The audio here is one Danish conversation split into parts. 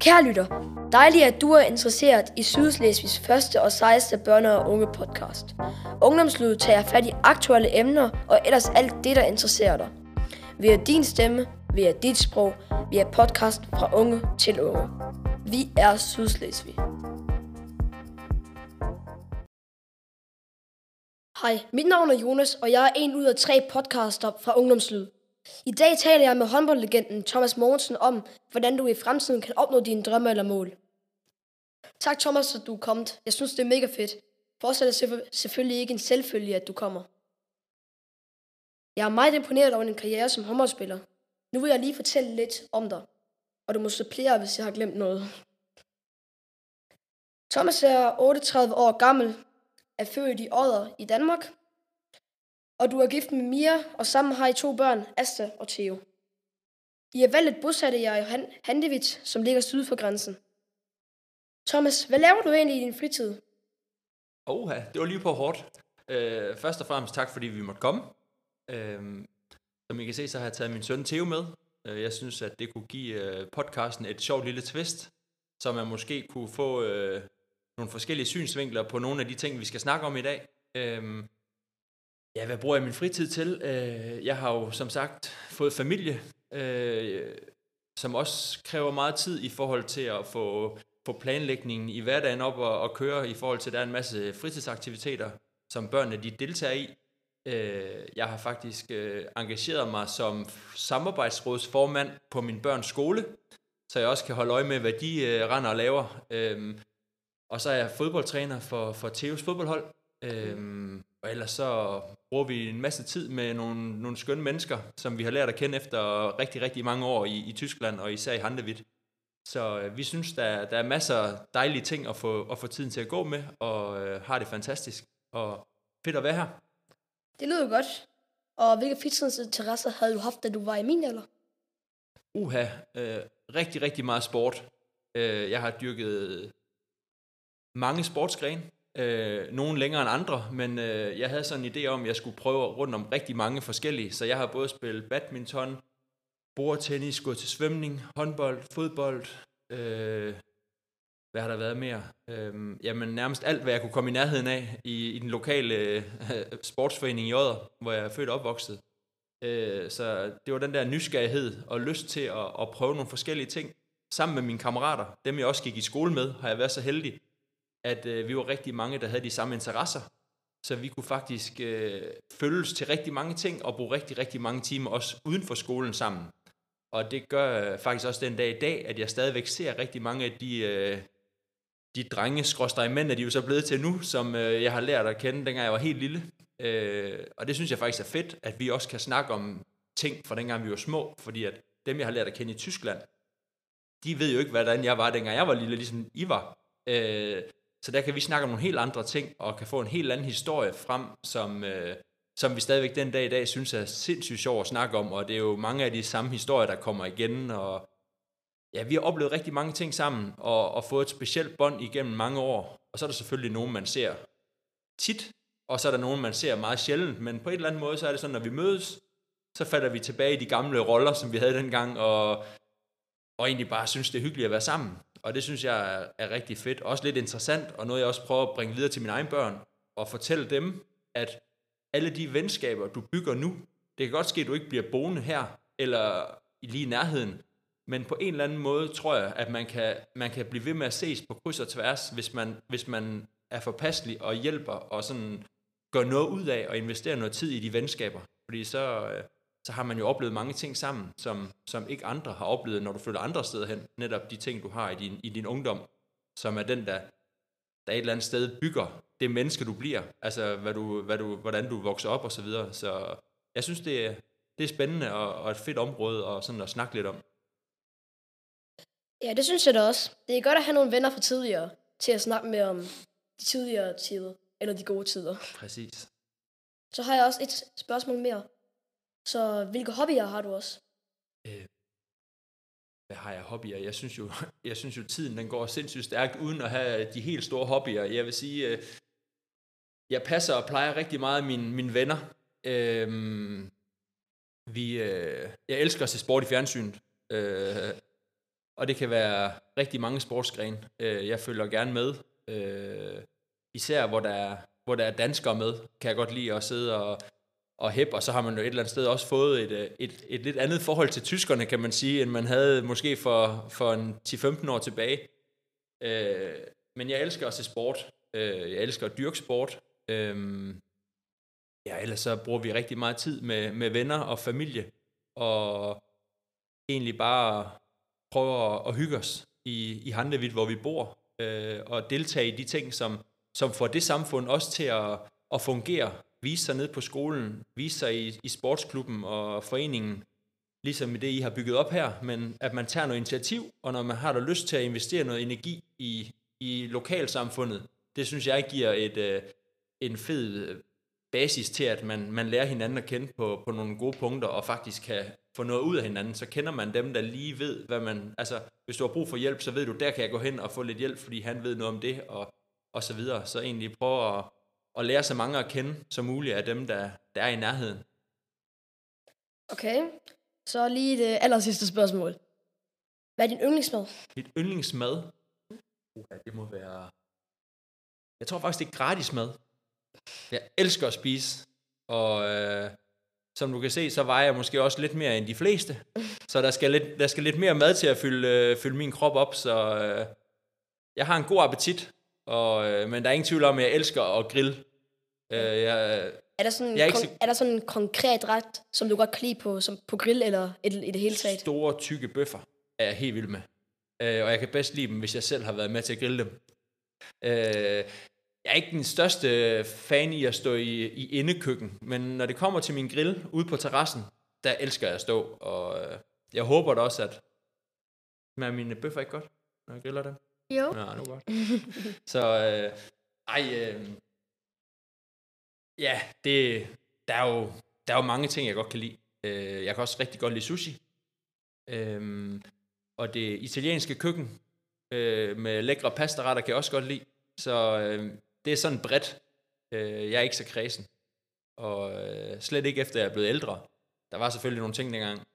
Kære lytter, dejligt at du er interesseret i Sydslesvigs første og sejeste børne- og unge podcast. Ungdomslyd tager fat i aktuelle emner og ellers alt det, der interesserer dig. Vi er din stemme, vi er dit sprog, vi er podcast fra unge til unge. Vi er Sydslesvig. Hej, mit navn er Jonas, og jeg er en ud af tre podcaster fra Ungdomslyd. I dag taler jeg med håndboldlegenden Thomas Mogensen om, hvordan du i fremtiden kan opnå dine drømme eller mål. Tak Thomas, at du er kommet. Jeg synes, det er mega fedt. For er det selvfølgelig ikke en selvfølge, at du kommer. Jeg er meget imponeret over din karriere som håndboldspiller. Nu vil jeg lige fortælle lidt om dig, og du må supplere, hvis jeg har glemt noget. Thomas er 38 år gammel, er født i Odder i Danmark, og du er gift med Mia, og sammen har I to børn, Asta og Theo. I er valgt bosatte jer i Handevit, som ligger syd for grænsen. Thomas, hvad laver du egentlig i din fritid? Oha, det var lige på hårdt. Øh, først og fremmest tak, fordi vi måtte komme. Øh, som I kan se, så har jeg taget min søn Theo med. Øh, jeg synes, at det kunne give øh, podcasten et sjovt lille twist, så man måske kunne få øh, nogle forskellige synsvinkler på nogle af de ting, vi skal snakke om i dag. Øh, Ja, hvad bruger jeg min fritid til? Øh, jeg har jo som sagt fået familie, øh, som også kræver meget tid i forhold til at få, få planlægningen i hverdagen op og, og køre i forhold til, at der er en masse fritidsaktiviteter, som børnene de deltager i. Øh, jeg har faktisk øh, engageret mig som samarbejdsrådsformand på min børns skole, så jeg også kan holde øje med, hvad de øh, render og laver. Øh, og så er jeg fodboldtræner for, for Theos fodboldhold. Øhm, og ellers så bruger vi en masse tid med nogle, nogle skønne mennesker, som vi har lært at kende efter rigtig, rigtig mange år i, i Tyskland og især i Handewitt. Så øh, vi synes, der, der er masser af dejlige ting at få, at få tiden til at gå med, og øh, har det fantastisk. Og fedt at være her. Det lyder godt. Og hvilke fritidsinteresser havde du haft, da du var i min alder? Uha, øh, rigtig, rigtig meget sport. Øh, jeg har dyrket mange sportsgrene. Øh, nogen længere end andre, men øh, jeg havde sådan en idé om, at jeg skulle prøve rundt om rigtig mange forskellige. Så jeg har både spillet badminton, bordtennis, gået til svømning, håndbold, fodbold, øh, hvad har der været mere? Øh, jamen nærmest alt, hvad jeg kunne komme i nærheden af i, i den lokale øh, sportsforening i Odder, hvor jeg er født og opvokset. Øh, så det var den der nysgerrighed og lyst til at, at prøve nogle forskellige ting. Sammen med mine kammerater, dem jeg også gik i skole med, har jeg været så heldig, at øh, vi var rigtig mange, der havde de samme interesser. Så vi kunne faktisk øh, følges til rigtig mange ting og bruge rigtig, rigtig mange timer også uden for skolen sammen. Og det gør øh, faktisk også den dag i dag, at jeg stadigvæk ser rigtig mange af de, øh, de drenge, skråstrej mænd, er de jo så blevet til nu, som øh, jeg har lært at kende, dengang jeg var helt lille. Øh, og det synes jeg faktisk er fedt, at vi også kan snakke om ting fra dengang vi var små, fordi at dem, jeg har lært at kende i Tyskland, de ved jo ikke, hvordan jeg var, dengang jeg var lille, ligesom I var. Øh, så der kan vi snakke om nogle helt andre ting, og kan få en helt anden historie frem, som, øh, som vi stadigvæk den dag i dag synes er sindssygt sjov at snakke om, og det er jo mange af de samme historier, der kommer igen, og ja, vi har oplevet rigtig mange ting sammen, og, og fået et specielt bånd igennem mange år, og så er der selvfølgelig nogen, man ser tit, og så er der nogen, man ser meget sjældent, men på en eller anden måde, så er det sådan, når vi mødes, så falder vi tilbage i de gamle roller, som vi havde dengang, og, og egentlig bare synes, det er hyggeligt at være sammen. Og det synes jeg er, er rigtig fedt. Også lidt interessant, og noget jeg også prøver at bringe videre til mine egne børn, og fortælle dem, at alle de venskaber, du bygger nu, det kan godt ske, at du ikke bliver boende her, eller lige i nærheden, men på en eller anden måde tror jeg, at man kan, man kan blive ved med at ses på kryds og tværs, hvis man, hvis man er forpasselig og hjælper og sådan gør noget ud af og investerer noget tid i de venskaber. Fordi så, øh, så har man jo oplevet mange ting sammen, som, som ikke andre har oplevet, når du flytter andre steder hen. Netop de ting, du har i din, i din ungdom, som er den, der, der et eller andet sted bygger det menneske, du bliver. Altså, hvad du, hvad du, hvordan du vokser op og så videre. Så jeg synes, det er, det er spændende og, og et fedt område og sådan at snakke lidt om. Ja, det synes jeg da også. Det er godt at have nogle venner fra tidligere til at snakke med om de tidligere tider, eller de gode tider. Præcis. Så har jeg også et spørgsmål mere. Så hvilke hobbyer har du også? Øh, hvad har jeg hobbyer? Jeg synes jo, jeg synes jo tiden den går sindssygt stærkt, uden at have de helt store hobbyer. Jeg vil sige, øh, jeg passer og plejer rigtig meget mine, mine venner. Øh, vi, øh, jeg elsker at se sport i fjernsynet. Øh, og det kan være rigtig mange sportsgrene. Øh, jeg følger gerne med, øh, især hvor der, er, hvor der er danskere med, kan jeg godt lide at sidde og, og hæppe, og så har man jo et eller andet sted også fået et, øh, et, et lidt andet forhold til tyskerne, kan man sige, end man havde måske for, for en 10-15 år tilbage. Øh, men jeg elsker at se sport. Øh, jeg elsker at dyrke sport. Øh, ja, ellers så bruger vi rigtig meget tid med, med venner og familie, og egentlig bare prøver at, at hygge os i, i Handevidt, hvor vi bor, øh, og deltage i de ting, som, som får det samfund også til at, at fungere, vise sig ned på skolen, vise sig i, i sportsklubben og foreningen, ligesom i det, I har bygget op her, men at man tager noget initiativ, og når man har der lyst til at investere noget energi i, i lokalsamfundet, det synes jeg giver et, øh, en fed øh, basis til, at man, man lærer hinanden at kende på, på nogle gode punkter, og faktisk kan få noget ud af hinanden, så kender man dem, der lige ved, hvad man, altså, hvis du har brug for hjælp, så ved du, der kan jeg gå hen og få lidt hjælp, fordi han ved noget om det, og, og så videre. Så egentlig prøve at, at lære så mange at kende som muligt af dem, der, der er i nærheden. Okay, så lige det aller sidste spørgsmål. Hvad er din yndlingsmad? Mit yndlingsmad? Uh, det må være... Jeg tror faktisk, det er gratis mad. Jeg elsker at spise, og øh, som du kan se, så vejer jeg måske også lidt mere end de fleste. Så der skal lidt, der skal lidt mere mad til at fylde, øh, fylde min krop op, så øh, jeg har en god appetit, og, øh, men der er ingen tvivl om, at jeg elsker at grille. Øh, jeg, Er der sådan, Jeg er ikke kon- er der sådan en konkret ret, som du godt kan lide på, som på grill eller i, i det hele taget? store, tykke bøffer er jeg helt vild med. Øh, og jeg kan bedst lide dem, hvis jeg selv har været med til at grille dem. Øh, jeg er ikke den største fan i at stå i, i indekøkken, men når det kommer til min grill ude på terrassen, der elsker jeg at stå, og øh, jeg håber da også, at smager mine bøffer ikke godt, når jeg griller dem. Jo. Ja, nu godt. Så, øh, ej, øh, ja, det, der, er jo, der er jo mange ting, jeg godt kan lide. Øh, jeg kan også rigtig godt lide sushi. Øh, og det italienske køkken øh, med lækre pastaretter kan jeg også godt lide. Så øh, det er sådan bredt. Øh, jeg er ikke så kredsen. Og øh, slet ikke efter jeg er blevet ældre. Der var selvfølgelig nogle ting dengang.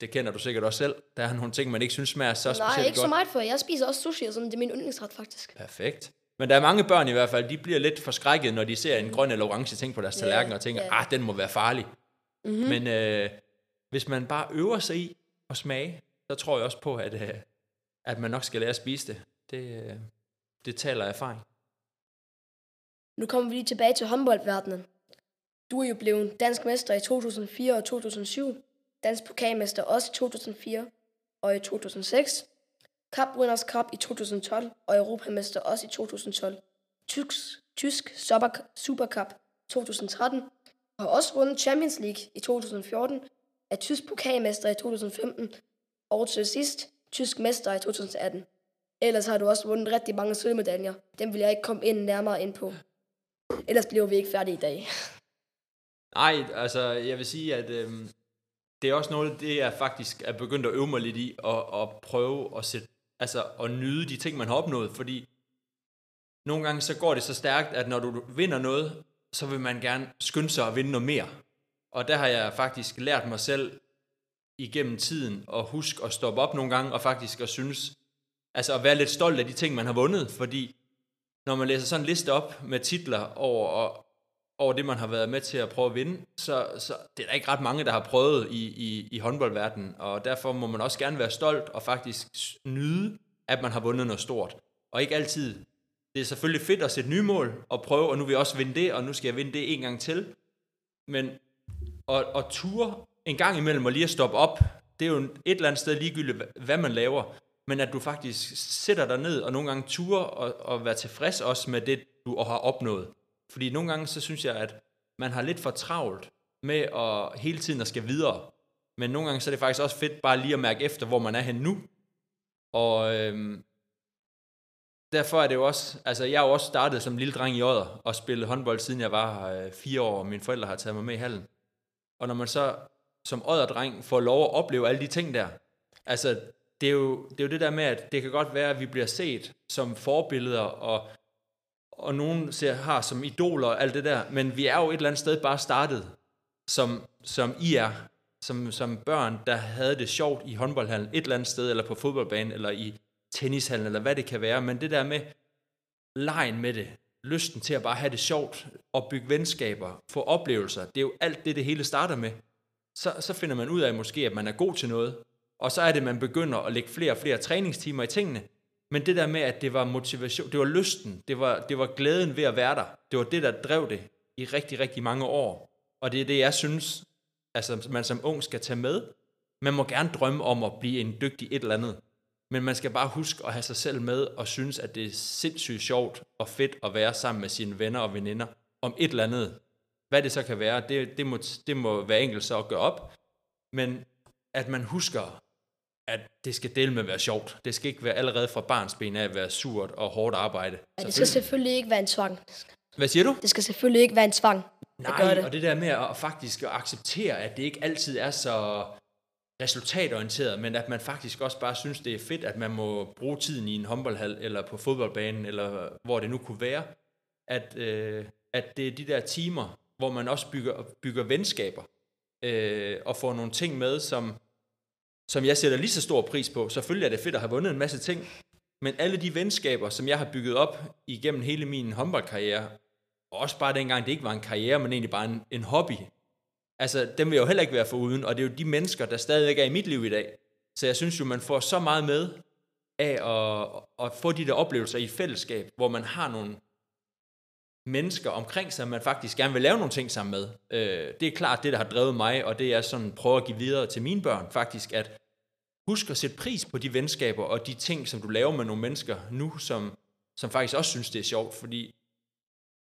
Det kender du sikkert også selv. Der er nogle ting, man ikke synes smager så Nej, specielt ikke godt. så meget for. Jeg spiser også sushi, og sådan, det er min yndlingsret faktisk. Perfekt. Men der er mange børn i hvert fald, de bliver lidt forskrækket, når de ser en grøn eller orange ting på deres Ja, tallerken, og tænker, ah, den må være farlig. Mm-hmm. Men øh, hvis man bare øver sig i at smage, så tror jeg også på, at, øh, at man nok skal lære at spise det. Det, øh, det taler erfaring. Nu kommer vi lige tilbage til håndboldverdenen. Du er jo blevet dansk mester i 2004 og 2007, dansk pokalmester også i 2004 og i 2006, Cup Winners Cup i 2012 og Europamester også i 2012, tysk, tysk Super, Super Cup 2013 og har også vundet Champions League i 2014, er tysk pokalmester i 2015 og til sidst tysk mester i 2018. Ellers har du også vundet rigtig mange sølvmedaljer. Dem vil jeg ikke komme ind nærmere ind på. Ellers bliver vi ikke færdige i dag. Nej, altså jeg vil sige, at øh, det er også noget, det jeg faktisk er begyndt at øve mig lidt i, og, at prøve at, sætte, altså, at nyde de ting, man har opnået, fordi nogle gange så går det så stærkt, at når du vinder noget, så vil man gerne skynde sig at vinde noget mere. Og der har jeg faktisk lært mig selv igennem tiden at huske at stoppe op nogle gange, og faktisk at synes, altså at være lidt stolt af de ting, man har vundet, fordi når man læser sådan en liste op med titler over, og, over det, man har været med til at prøve at vinde, så, så det er der ikke ret mange, der har prøvet i, i, i håndboldverdenen, og derfor må man også gerne være stolt og faktisk nyde, at man har vundet noget stort. Og ikke altid. Det er selvfølgelig fedt at sætte nye mål og prøve, og nu vil jeg også vinde det, og nu skal jeg vinde det en gang til. Men at, at ture en gang imellem og lige at stoppe op, det er jo et eller andet sted ligegyldigt, hvad- hvad man laver, men at du faktisk sætter dig ned og nogle gange ture og, og være tilfreds også med det, du har opnået. Fordi nogle gange, så synes jeg, at man har lidt for travlt med at hele tiden at skal videre. Men nogle gange, så er det faktisk også fedt bare lige at mærke efter, hvor man er henne nu. Og øhm, derfor er det jo også, altså jeg har jo også startet som lille dreng i Odder og spillet håndbold, siden jeg var øh, fire år, og mine forældre har taget mig med i hallen. Og når man så som Odder-dreng får lov at opleve alle de ting der, altså det er, jo, det er jo det der med, at det kan godt være, at vi bliver set som forbilleder, og, og nogen ser, har som idoler og alt det der, men vi er jo et eller andet sted bare startet, som, som I er. som, som børn, der havde det sjovt i håndboldhallen et eller andet sted, eller på fodboldbanen, eller i tennishallen, eller hvad det kan være, men det der med lejen med det, lysten til at bare have det sjovt, og bygge venskaber, få oplevelser, det er jo alt det, det hele starter med. Så, så finder man ud af måske, at man er god til noget, og så er det, at man begynder at lægge flere og flere træningstimer i tingene, men det der med, at det var motivation, det var lysten, det var, det var glæden ved at være der, det var det, der drev det i rigtig, rigtig mange år. Og det er det, jeg synes, altså, man som ung skal tage med. Man må gerne drømme om at blive en dygtig et eller andet. Men man skal bare huske at have sig selv med og synes, at det er sindssygt sjovt og fedt at være sammen med sine venner og veninder om et eller andet. Hvad det så kan være, det, det, må, det må være enkelt så at gøre op. Men at man husker, at det skal dele med at være sjovt. Det skal ikke være allerede fra barns ben af at være surt og hårdt arbejde. Ja, det skal selvfølgelig ikke være en tvang. Hvad siger du? Det skal selvfølgelig ikke være en tvang. Nej, det. og det der med at faktisk at acceptere, at det ikke altid er så resultatorienteret, men at man faktisk også bare synes, det er fedt, at man må bruge tiden i en håndboldhal, eller på fodboldbanen, eller hvor det nu kunne være, at, øh, at det er de der timer, hvor man også bygger, bygger venskaber, øh, og får nogle ting med, som, som jeg sætter lige så stor pris på. Selvfølgelig er det fedt at have vundet en masse ting, men alle de venskaber, som jeg har bygget op igennem hele min håndboldkarriere, og også bare dengang det ikke var en karriere, men egentlig bare en, en hobby, altså dem vil jeg jo heller ikke være for uden, og det er jo de mennesker, der stadigvæk er i mit liv i dag. Så jeg synes jo, man får så meget med af at, at få de der oplevelser i et fællesskab, hvor man har nogle mennesker omkring sig, man faktisk gerne vil lave nogle ting sammen med. Øh, det er klart det, der har drevet mig, og det er sådan prøver at give videre til mine børn faktisk, at husk at sætte pris på de venskaber og de ting, som du laver med nogle mennesker nu, som, som faktisk også synes, det er sjovt, fordi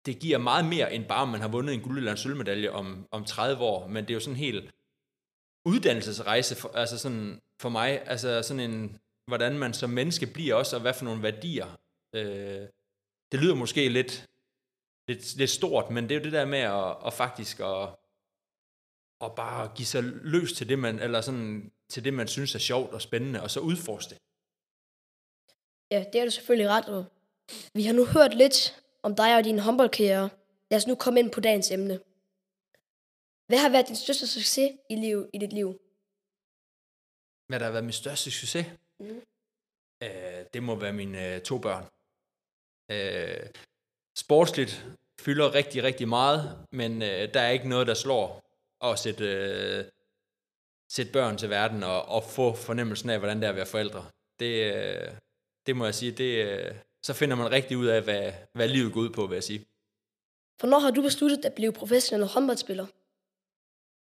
det giver meget mere, end bare, om man har vundet en guld eller en sølvmedalje om, om 30 år, men det er jo sådan en helt uddannelsesrejse, for, altså sådan for mig, altså sådan en, hvordan man som menneske bliver også, og hvad for nogle værdier. Øh, det lyder måske lidt, lidt, lidt stort, men det er jo det der med at, at faktisk at, at bare give sig løs til det, man, eller sådan, til det, man synes er sjovt og spændende, og så udforske det. Ja, det er du selvfølgelig ret over. Vi har nu hørt lidt om dig og din håndboldkarriere. Lad os nu komme ind på dagens emne. Hvad har været din største succes i, liv, i dit liv? Hvad der har været min største succes? Mm. Øh, det må være mine øh, to børn. Øh, sportsligt fylder rigtig, rigtig meget, men øh, der er ikke noget, der slår at sætte, øh, sætte børn til verden og, og få fornemmelsen af, hvordan det er at være forældre. Det, øh, det må jeg sige, det, øh, så finder man rigtig ud af, hvad, hvad livet går ud på, vil jeg sige. Hvornår har du besluttet at blive professionel håndboldspiller?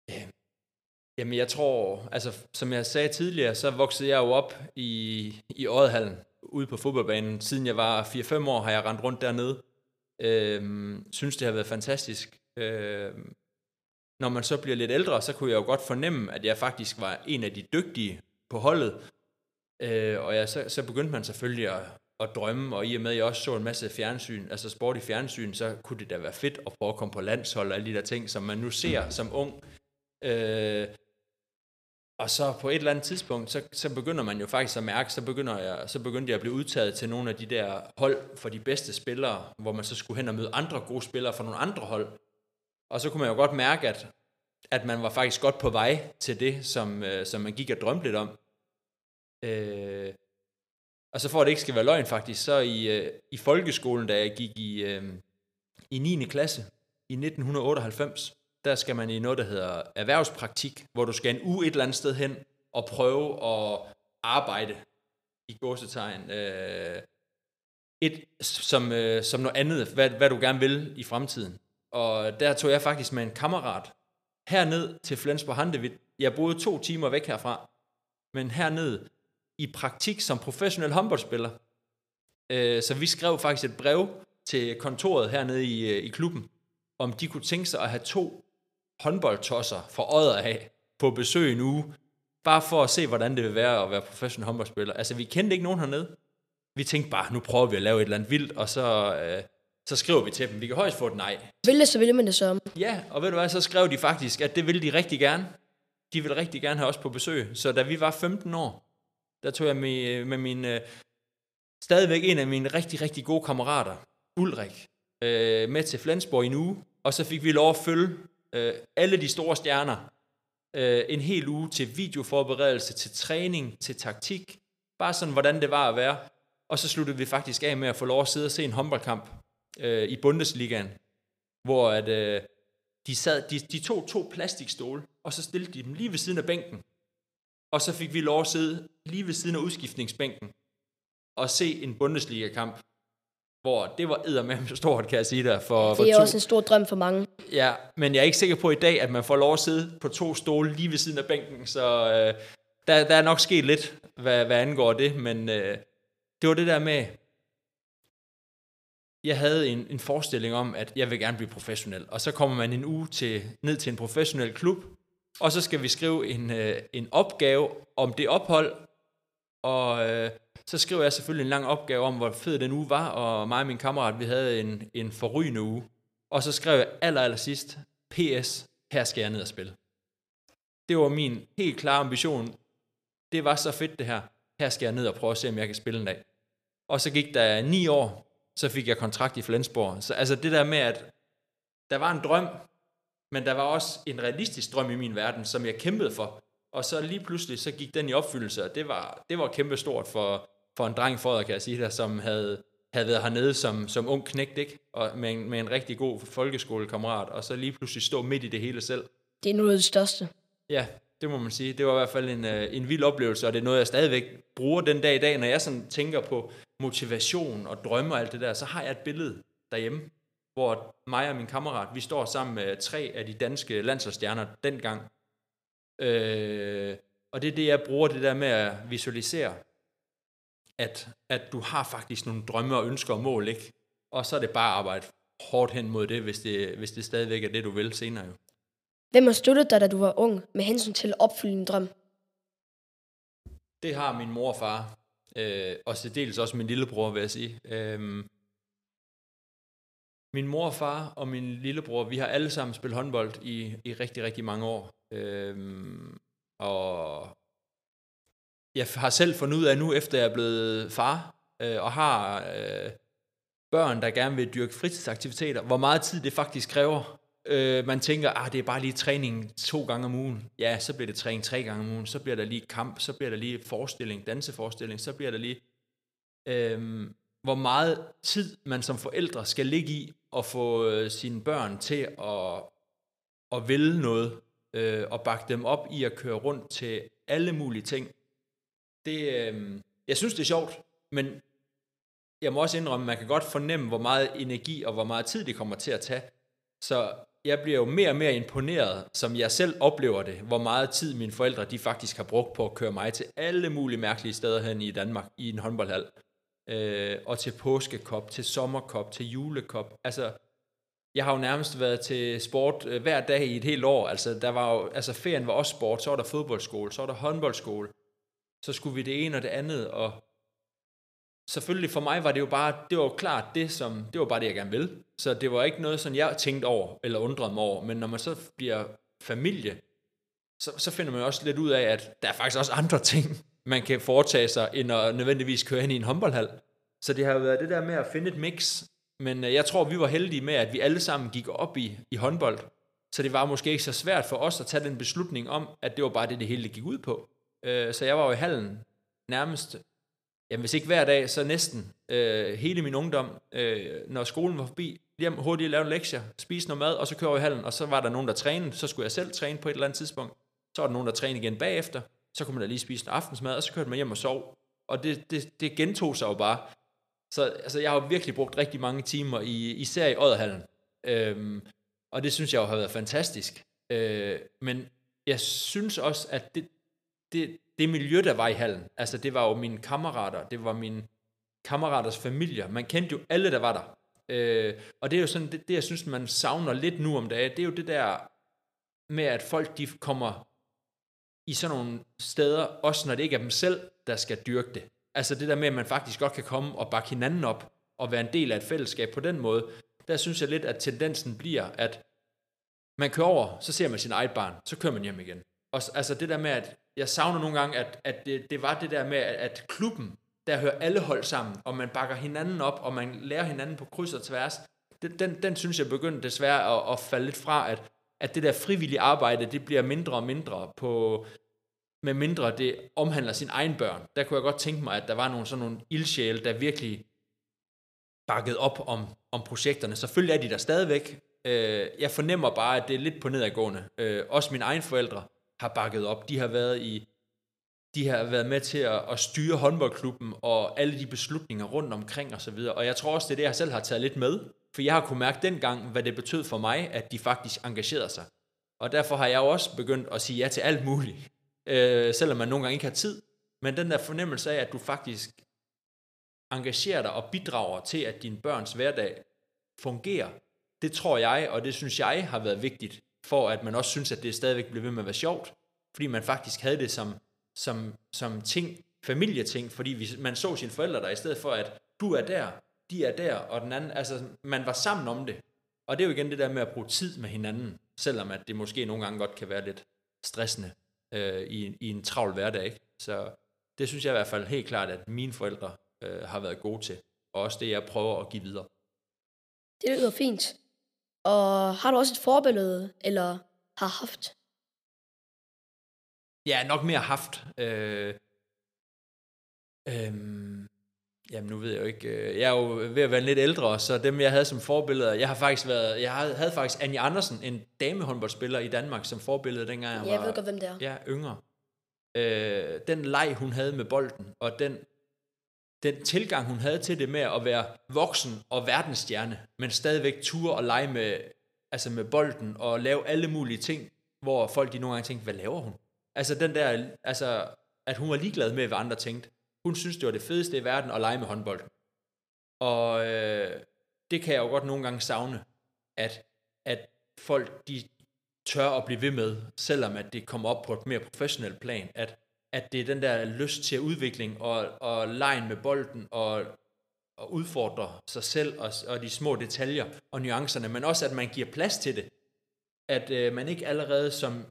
Øh, jamen, jeg tror, altså, som jeg sagde tidligere, så voksede jeg jo op i, i Oddehallen, ude på fodboldbanen. Siden jeg var 4-5 år, har jeg rendt rundt dernede. Øh, synes, det har været fantastisk. Øh, når man så bliver lidt ældre, så kunne jeg jo godt fornemme, at jeg faktisk var en af de dygtige på holdet. Øh, og jeg, så, så begyndte man selvfølgelig at, at drømme, og i og med, at jeg også så en masse fjernsyn, altså sport i fjernsyn, så kunne det da være fedt at prøve at komme på landshold og alle de der ting, som man nu ser som ung. Øh, og så på et eller andet tidspunkt, så, så begynder man jo faktisk at mærke, så, begynder jeg, så begyndte jeg at blive udtaget til nogle af de der hold for de bedste spillere, hvor man så skulle hen og møde andre gode spillere fra nogle andre hold. Og så kunne man jo godt mærke, at, at man var faktisk godt på vej til det, som, øh, som man gik og drømte lidt om. Øh, og så for at det ikke skal være løgn faktisk, så i, øh, i folkeskolen, da jeg gik i, øh, i 9. klasse i 1998, der skal man i noget, der hedder erhvervspraktik, hvor du skal en uge et eller andet sted hen og prøve at arbejde i gåsetegn. Øh, et, som, øh, som noget andet, hvad, hvad du gerne vil i fremtiden. Og der tog jeg faktisk med en kammerat herned til Flensborg Handevidt. Jeg boede to timer væk herfra, men herned i praktik som professionel håndboldspiller. Øh, så vi skrev faktisk et brev til kontoret hernede i, øh, i klubben, om de kunne tænke sig at have to håndboldtosser for øjet af på besøg en uge, bare for at se, hvordan det vil være at være professionel håndboldspiller. Altså, vi kendte ikke nogen hernede. Vi tænkte bare, nu prøver vi at lave et eller andet vildt, og så, øh, så skriver vi til dem. Vi kan højst få et nej. Vil det, så vil man det så. Ja, og ved du hvad, så skrev de faktisk, at det ville de rigtig gerne. De ville rigtig gerne have os på besøg. Så da vi var 15 år, der tog jeg med, med min, øh, stadigvæk en af mine rigtig, rigtig gode kammerater, Ulrik, øh, med til Flensborg i en uge, og så fik vi lov at følge øh, alle de store stjerner Øh, en hel uge til videoforberedelse, til træning, til taktik. Bare sådan, hvordan det var at være. Og så sluttede vi faktisk af med at få lov at sidde og se en håndboldkamp øh, i Bundesligaen, hvor at, øh, de, sad, de, de tog to plastikstole, og så stillede de dem lige ved siden af bænken. Og så fik vi lov at sidde lige ved siden af udskiftningsbænken og se en Bundesliga-kamp, hvor det var eddermame stort, kan jeg sige der. For, Det for er to, også en stor drøm for mange. Ja, men jeg er ikke sikker på i dag, at man får lov at sidde på to stole lige ved siden af bænken, så øh, der, der er nok sket lidt, hvad, hvad angår det, men øh, det var det der med, jeg havde en, en forestilling om, at jeg vil gerne blive professionel, og så kommer man en uge til, ned til en professionel klub, og så skal vi skrive en, øh, en opgave om det ophold, og øh, så skriver jeg selvfølgelig en lang opgave om, hvor fed den uge var, og mig og min kammerat, vi havde en, en forrygende uge. Og så skrev jeg aller, aller sidst, PS, her skal jeg ned og spille. Det var min helt klare ambition. Det var så fedt det her. Her skal jeg ned og prøve at se, om jeg kan spille en dag. Og så gik der ni år, så fik jeg kontrakt i Flensborg. Så altså det der med, at der var en drøm, men der var også en realistisk drøm i min verden, som jeg kæmpede for. Og så lige pludselig, så gik den i opfyldelse, og det var, det var kæmpestort for, for en dreng for kan jeg sige der, som havde, havde været hernede som, som ung knægt, ikke? Og med, en, med en rigtig god folkeskolekammerat, og så lige pludselig stå midt i det hele selv. Det er noget af det største. Ja, det må man sige. Det var i hvert fald en, øh, en vild oplevelse, og det er noget, jeg stadigvæk bruger den dag i dag. Når jeg sådan tænker på motivation og drømme og alt det der, så har jeg et billede derhjemme, hvor mig og min kammerat, vi står sammen med tre af de danske landsholdsstjerner dengang. Øh, og det er det, jeg bruger det der med at visualisere, at, at du har faktisk nogle drømme og ønsker og mål, ikke? Og så er det bare at arbejde hårdt hen mod det, hvis det, hvis det stadigvæk er det, du vil senere jo. Hvem har støttet dig, da du var ung, med hensyn til at opfylde din drøm? Det har min mor og far, øh, og til dels også min lillebror, vil jeg sige. Øh, min mor og far og min lillebror, vi har alle sammen spillet håndbold i, i rigtig, rigtig mange år. Øhm, og jeg har selv fundet ud af nu, efter jeg er blevet far, øh, og har øh, børn, der gerne vil dyrke fritidsaktiviteter, hvor meget tid det faktisk kræver. Øh, man tænker, ah, det er bare lige træning to gange om ugen. Ja, så bliver det træning tre gange om ugen. Så bliver der lige kamp, så bliver der lige forestilling, danseforestilling, så bliver der lige... Øh, hvor meget tid man som forældre skal ligge i at få øh, sine børn til at, at ville noget, øh, og bakke dem op i at køre rundt til alle mulige ting. Det, øh, jeg synes, det er sjovt, men jeg må også indrømme, at man kan godt fornemme, hvor meget energi og hvor meget tid det kommer til at tage. Så jeg bliver jo mere og mere imponeret, som jeg selv oplever det, hvor meget tid mine forældre de faktisk har brugt på at køre mig til alle mulige mærkelige steder hen i Danmark i en håndboldhal. Øh, og til påskekop, til sommerkop, til julekop. Altså, jeg har jo nærmest været til sport øh, hver dag i et helt år. Altså, der var jo, altså ferien var også sport, så var der fodboldskole, så var der håndboldskole. Så skulle vi det ene og det andet, og selvfølgelig for mig var det jo bare, det var jo klart det, som, det var bare det, jeg gerne ville. Så det var ikke noget, som jeg tænkte over, eller undrede mig over. Men når man så bliver familie, så, så finder man også lidt ud af, at der er faktisk også andre ting, man kan foretage sig, end at nødvendigvis køre hen i en håndboldhal. Så det har jo været det der med at finde et mix. Men øh, jeg tror, vi var heldige med, at vi alle sammen gik op i, i håndbold. Så det var måske ikke så svært for os at tage den beslutning om, at det var bare det, det hele gik ud på. Øh, så jeg var jo i hallen nærmest jamen hvis ikke hver dag, så næsten øh, hele min ungdom, øh, når skolen var forbi, hjem hurtigt lave lektier, spise noget mad, og så køre i hallen, og så var der nogen, der trænede, så skulle jeg selv træne på et eller andet tidspunkt, så var der nogen, der trænede igen bagefter, så kunne man da lige spise en aftensmad, og så kørte man hjem og sov, og det, det, det gentog sig jo bare. Så altså, jeg har virkelig brugt rigtig mange timer, i, især i Odderhallen, øhm, og det synes jeg jo har været fantastisk. Øh, men jeg synes også, at det, det, det miljø, der var i hallen, altså det var jo mine kammerater, det var mine kammeraters familier, man kendte jo alle, der var der. Øh, og det er jo sådan, det, det jeg synes, man savner lidt nu om dagen, det er jo det der med, at folk de kommer i sådan nogle steder, også når det ikke er dem selv, der skal dyrke det. Altså det der med, at man faktisk godt kan komme og bakke hinanden op, og være en del af et fællesskab på den måde, der synes jeg lidt, at tendensen bliver, at man kører over, så ser man sin eget barn, så kører man hjem igen. Og altså det der med, at jeg savner nogle gange, at, at det, det var det der med, at, at klubben, der hører alle hold sammen, og man bakker hinanden op, og man lærer hinanden på kryds og tværs, den, den, den synes jeg begyndte desværre at, at falde lidt fra, at, at det der frivillige arbejde, det bliver mindre og mindre på, med mindre det omhandler sin egen børn. Der kunne jeg godt tænke mig, at der var nogle sådan nogle ildsjæle, der virkelig bakket op om, om projekterne. Selvfølgelig er de der stadigvæk. Øh, jeg fornemmer bare, at det er lidt på nedadgående. Øh, også mine egne forældre har bakket op. De har været i de har været med til at, at styre håndboldklubben og alle de beslutninger rundt omkring osv. Og, og jeg tror også, det er det, jeg selv har taget lidt med. For jeg har kunne mærke dengang, hvad det betød for mig, at de faktisk engagerede sig. Og derfor har jeg jo også begyndt at sige ja til alt muligt. Øh, selvom man nogle gange ikke har tid. Men den der fornemmelse af, at du faktisk engagerer dig og bidrager til, at din børns hverdag fungerer, det tror jeg, og det synes jeg har været vigtigt, for at man også synes, at det stadigvæk bliver ved med at være sjovt, fordi man faktisk havde det som, som, som ting, familieting, fordi vi, man så sine forældre der, i stedet for at du er der, de er der, og den anden, altså man var sammen om det. Og det er jo igen det der med at bruge tid med hinanden, selvom at det måske nogle gange godt kan være lidt stressende øh, i, i en travl hverdag. Ikke? Så det synes jeg i hvert fald helt klart, at mine forældre øh, har været gode til, og også det, jeg prøver at give videre. Det lyder fint. Og har du også et forbillede, eller har haft? Ja, nok mere haft. Øh, øh, jamen nu ved jeg jo ikke, øh, jeg er jo ved at være lidt ældre, så dem jeg havde som forbilleder, jeg har faktisk været, jeg havde faktisk Annie Andersen, en damehåndboldspiller i Danmark, som forbillede dengang jeg ja, var jeg ved godt, hvem det er. ja, yngre. Øh, den leg, hun havde med bolden, og den, den tilgang, hun havde til det med at være voksen og verdensstjerne, men stadigvæk ture og lege med, altså med bolden og lave alle mulige ting, hvor folk de nogle gange tænkte, hvad laver hun? Altså den der, altså, at hun var ligeglad med, hvad andre tænkte. Hun synes, det var det fedeste i verden at lege med håndbold. Og øh, det kan jeg jo godt nogle gange savne, at, at folk de tør at blive ved med, selvom at det kommer op på et mere professionelt plan, at, at det er den der lyst til udvikling og, og lejen med bolden og, og udfordre sig selv og, og de små detaljer og nuancerne, men også at man giver plads til det. At øh, man ikke allerede som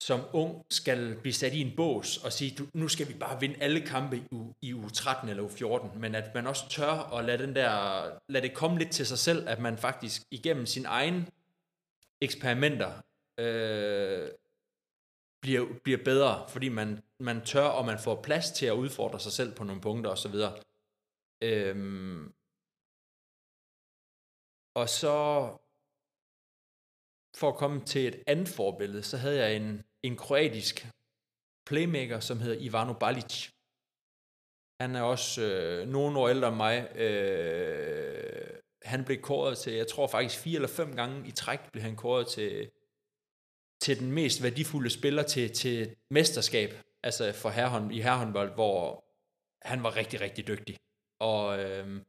som ung skal blive sat i en bås og sige, du, nu skal vi bare vinde alle kampe i, u, i u 13 eller u 14, men at man også tør at lade, den der, lade det komme lidt til sig selv, at man faktisk igennem sin egen eksperimenter øh, bliver, bliver bedre, fordi man, man tør, og man får plads til at udfordre sig selv på nogle punkter osv. Øhm, og så for at komme til et andet forbillede, så havde jeg en, en kroatisk playmaker, som hedder Ivano Balic. Han er også øh, nogle år ældre end mig. Øh, han blev kåret til, jeg tror faktisk fire eller fem gange i træk, blev han kåret til, til den mest værdifulde spiller til, til mesterskab, altså for herrehånd, i herrehåndbold, hvor han var rigtig, rigtig dygtig. Og øh,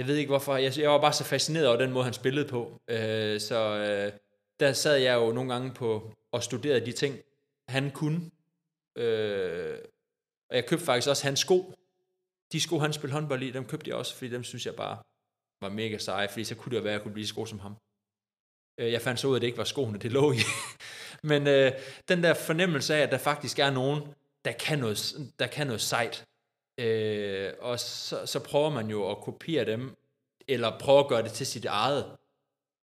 jeg ved ikke hvorfor, jeg, jeg var bare så fascineret over den måde, han spillede på. Øh, så øh, der sad jeg jo nogle gange på og studerede de ting, han kunne. Øh, og jeg købte faktisk også hans sko. De sko, han spillede håndbold i, dem købte jeg også, fordi dem synes jeg bare var mega seje, fordi så kunne det jo være, at jeg kunne blive så god som ham. Øh, jeg fandt så ud af, at det ikke var skoene, det lå i. Men øh, den der fornemmelse af, at der faktisk er nogen, der kan noget, der kan noget sejt, Øh, og så, så prøver man jo at kopiere dem, eller prøve at gøre det til sit eget.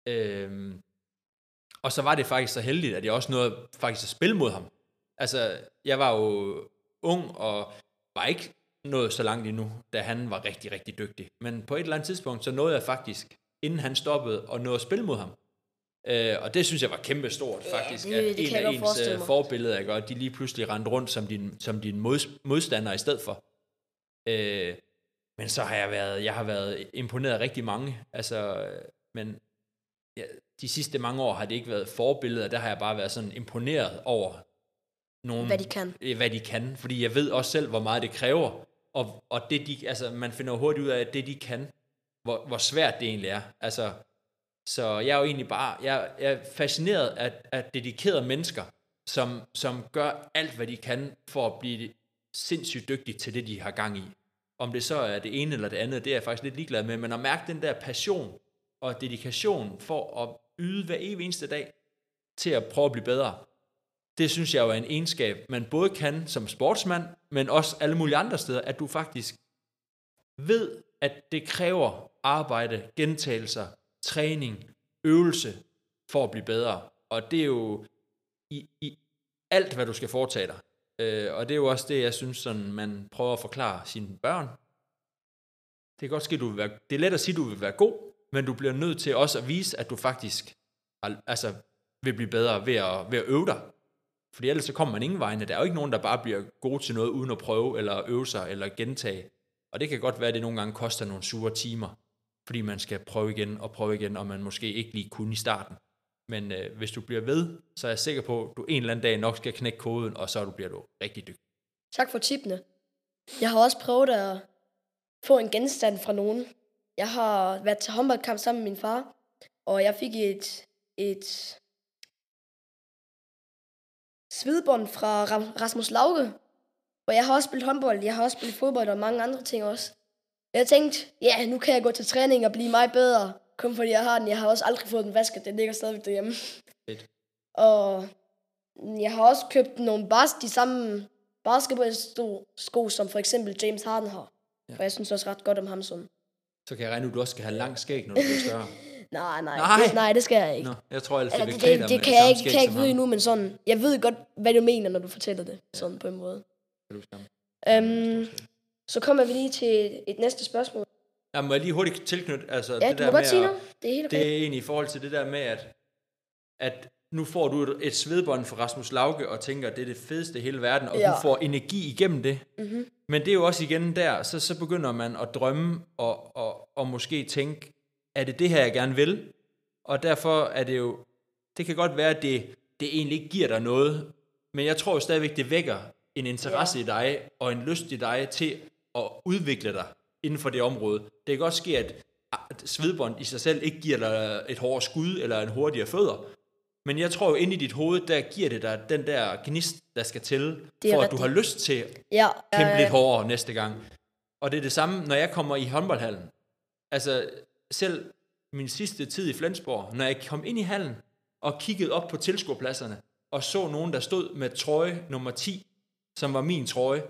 Øh, og så var det faktisk så heldigt, at jeg også nåede faktisk at spille mod ham. Altså, jeg var jo ung, og var ikke nået så langt endnu, da han var rigtig, rigtig dygtig. Men på et eller andet tidspunkt, så nåede jeg faktisk, inden han stoppede, at nå at spille mod ham. Øh, og det synes jeg var kæmpe stort, Ja, faktisk, det- at det en af ens øh, forbilleder, ikke, og de lige pludselig rendte rundt som din, som din mod, modstander i stedet for. Øh, men så har jeg været, jeg har været imponeret af rigtig mange, altså, øh, men ja, de sidste mange år har det ikke været forbilleder, der har jeg bare været sådan imponeret over nogen, Hvad de kan. øh, hvad de kan, fordi jeg ved også selv, hvor meget det kræver, og, og det de, altså, man finder hurtigt ud af, at det de kan, hvor, hvor svært det egentlig er, altså, så jeg er jo egentlig bare, jeg, jeg er fascineret af, af dedikerede mennesker, som, som gør alt, hvad de kan, for at blive sindssygt dygtige til det, de har gang i. Om det så er det ene eller det andet, det er jeg faktisk lidt ligeglad med, men at mærke den der passion og dedikation for at yde hver evig eneste dag til at prøve at blive bedre, det synes jeg jo er en egenskab, man både kan som sportsmand, men også alle mulige andre steder, at du faktisk ved, at det kræver arbejde, gentagelser, træning, øvelse, for at blive bedre. Og det er jo i, i alt, hvad du skal foretage dig. Øh, og det er jo også det, jeg synes, sådan, man prøver at forklare sine børn. Det kan godt ske, du vil være, det er let at sige, at du vil være god, men du bliver nødt til også at vise, at du faktisk altså, vil blive bedre ved at, ved at øve dig. Fordi ellers så kommer man ingen vegne. Der er jo ikke nogen, der bare bliver god til noget uden at prøve, eller øve sig, eller gentage. Og det kan godt være, at det nogle gange koster nogle sure timer, fordi man skal prøve igen og prøve igen, og man måske ikke lige kunne i starten. Men øh, hvis du bliver ved, så er jeg sikker på, at du en eller anden dag nok skal knække koden, og så bliver du rigtig dygtig. Tak for tipene. Jeg har også prøvet at få en genstand fra nogen. Jeg har været til håndboldkamp sammen med min far, og jeg fik et, et svedbånd fra Rasmus Lauke. Og jeg har også spillet håndbold, jeg har også spillet fodbold og mange andre ting også. Jeg tænkte, ja, yeah, nu kan jeg gå til træning og blive meget bedre. Kun fordi jeg har den. Jeg har også aldrig fået den vasket. Den ligger stadigvæk derhjemme. Fedt. Og jeg har også købt nogle bas, de samme basketballsko, som for eksempel James Harden har. Ja. For jeg synes også ret godt om ham som. Så kan jeg regne ud, at du også skal have lang skæg, når du bliver større. nej, nej, nej. Det, nej, det skal jeg ikke. Nå, jeg tror ellers, det, det, det, det, det kan jeg ikke, kan jeg ikke vide endnu, men sådan, jeg ved godt, hvad du mener, når du fortæller det, ja. sådan på en måde. Øhm, så kommer vi lige til et næste spørgsmål. Ja, må jeg lige hurtigt tilknytte, altså ja, det der med noget. Det er, helt okay. det er egentlig i forhold til det der med, at, at nu får du et, et svedbånd fra Rasmus Lauke, og tænker, at det er det fedeste i hele verden, og ja. du får energi igennem det. Mm-hmm. Men det er jo også igen der, så, så begynder man at drømme, og, og, og måske tænke, er det det her, jeg gerne vil? Og derfor er det jo, det kan godt være, at det, det egentlig ikke giver dig noget, men jeg tror jo stadigvæk, det vækker en interesse ja. i dig, og en lyst i dig til at udvikle dig inden for det område. Det kan godt ske, at svedbånd i sig selv ikke giver dig et hårdere skud eller en hurtigere fødder. Men jeg tror jo, inde i dit hoved, der giver det dig den der gnist, der skal til, for at du har lyst til at ja, kæmpe øh... lidt hårdere næste gang. Og det er det samme, når jeg kommer i håndboldhallen. Altså, selv min sidste tid i Flensborg, når jeg kom ind i hallen og kiggede op på tilskuerpladserne, og så nogen, der stod med trøje nummer 10, som var min trøje,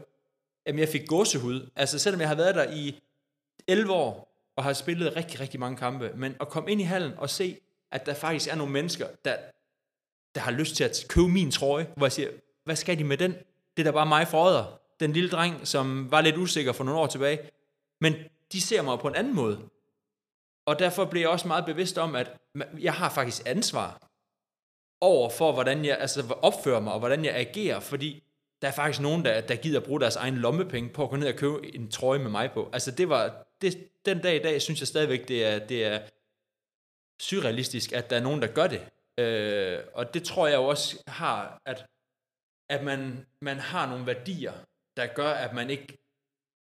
jamen jeg fik gåsehud. Altså selvom jeg har været der i 11 år, og har spillet rigtig, rigtig mange kampe, men at komme ind i hallen og se, at der faktisk er nogle mennesker, der, der har lyst til at købe min trøje, hvor jeg siger, hvad skal de med den? Det er da bare mig for Den lille dreng, som var lidt usikker for nogle år tilbage. Men de ser mig på en anden måde. Og derfor bliver jeg også meget bevidst om, at jeg har faktisk ansvar over for, hvordan jeg altså, opfører mig, og hvordan jeg agerer, fordi der er faktisk nogen, der, der gider bruge deres egen lommepenge på at gå ned og købe en trøje med mig på. Altså det var, det, den dag i dag, synes jeg stadigvæk, det er, det er surrealistisk, at der er nogen, der gør det. Øh, og det tror jeg også har, at, at man, man har nogle værdier, der gør, at man ikke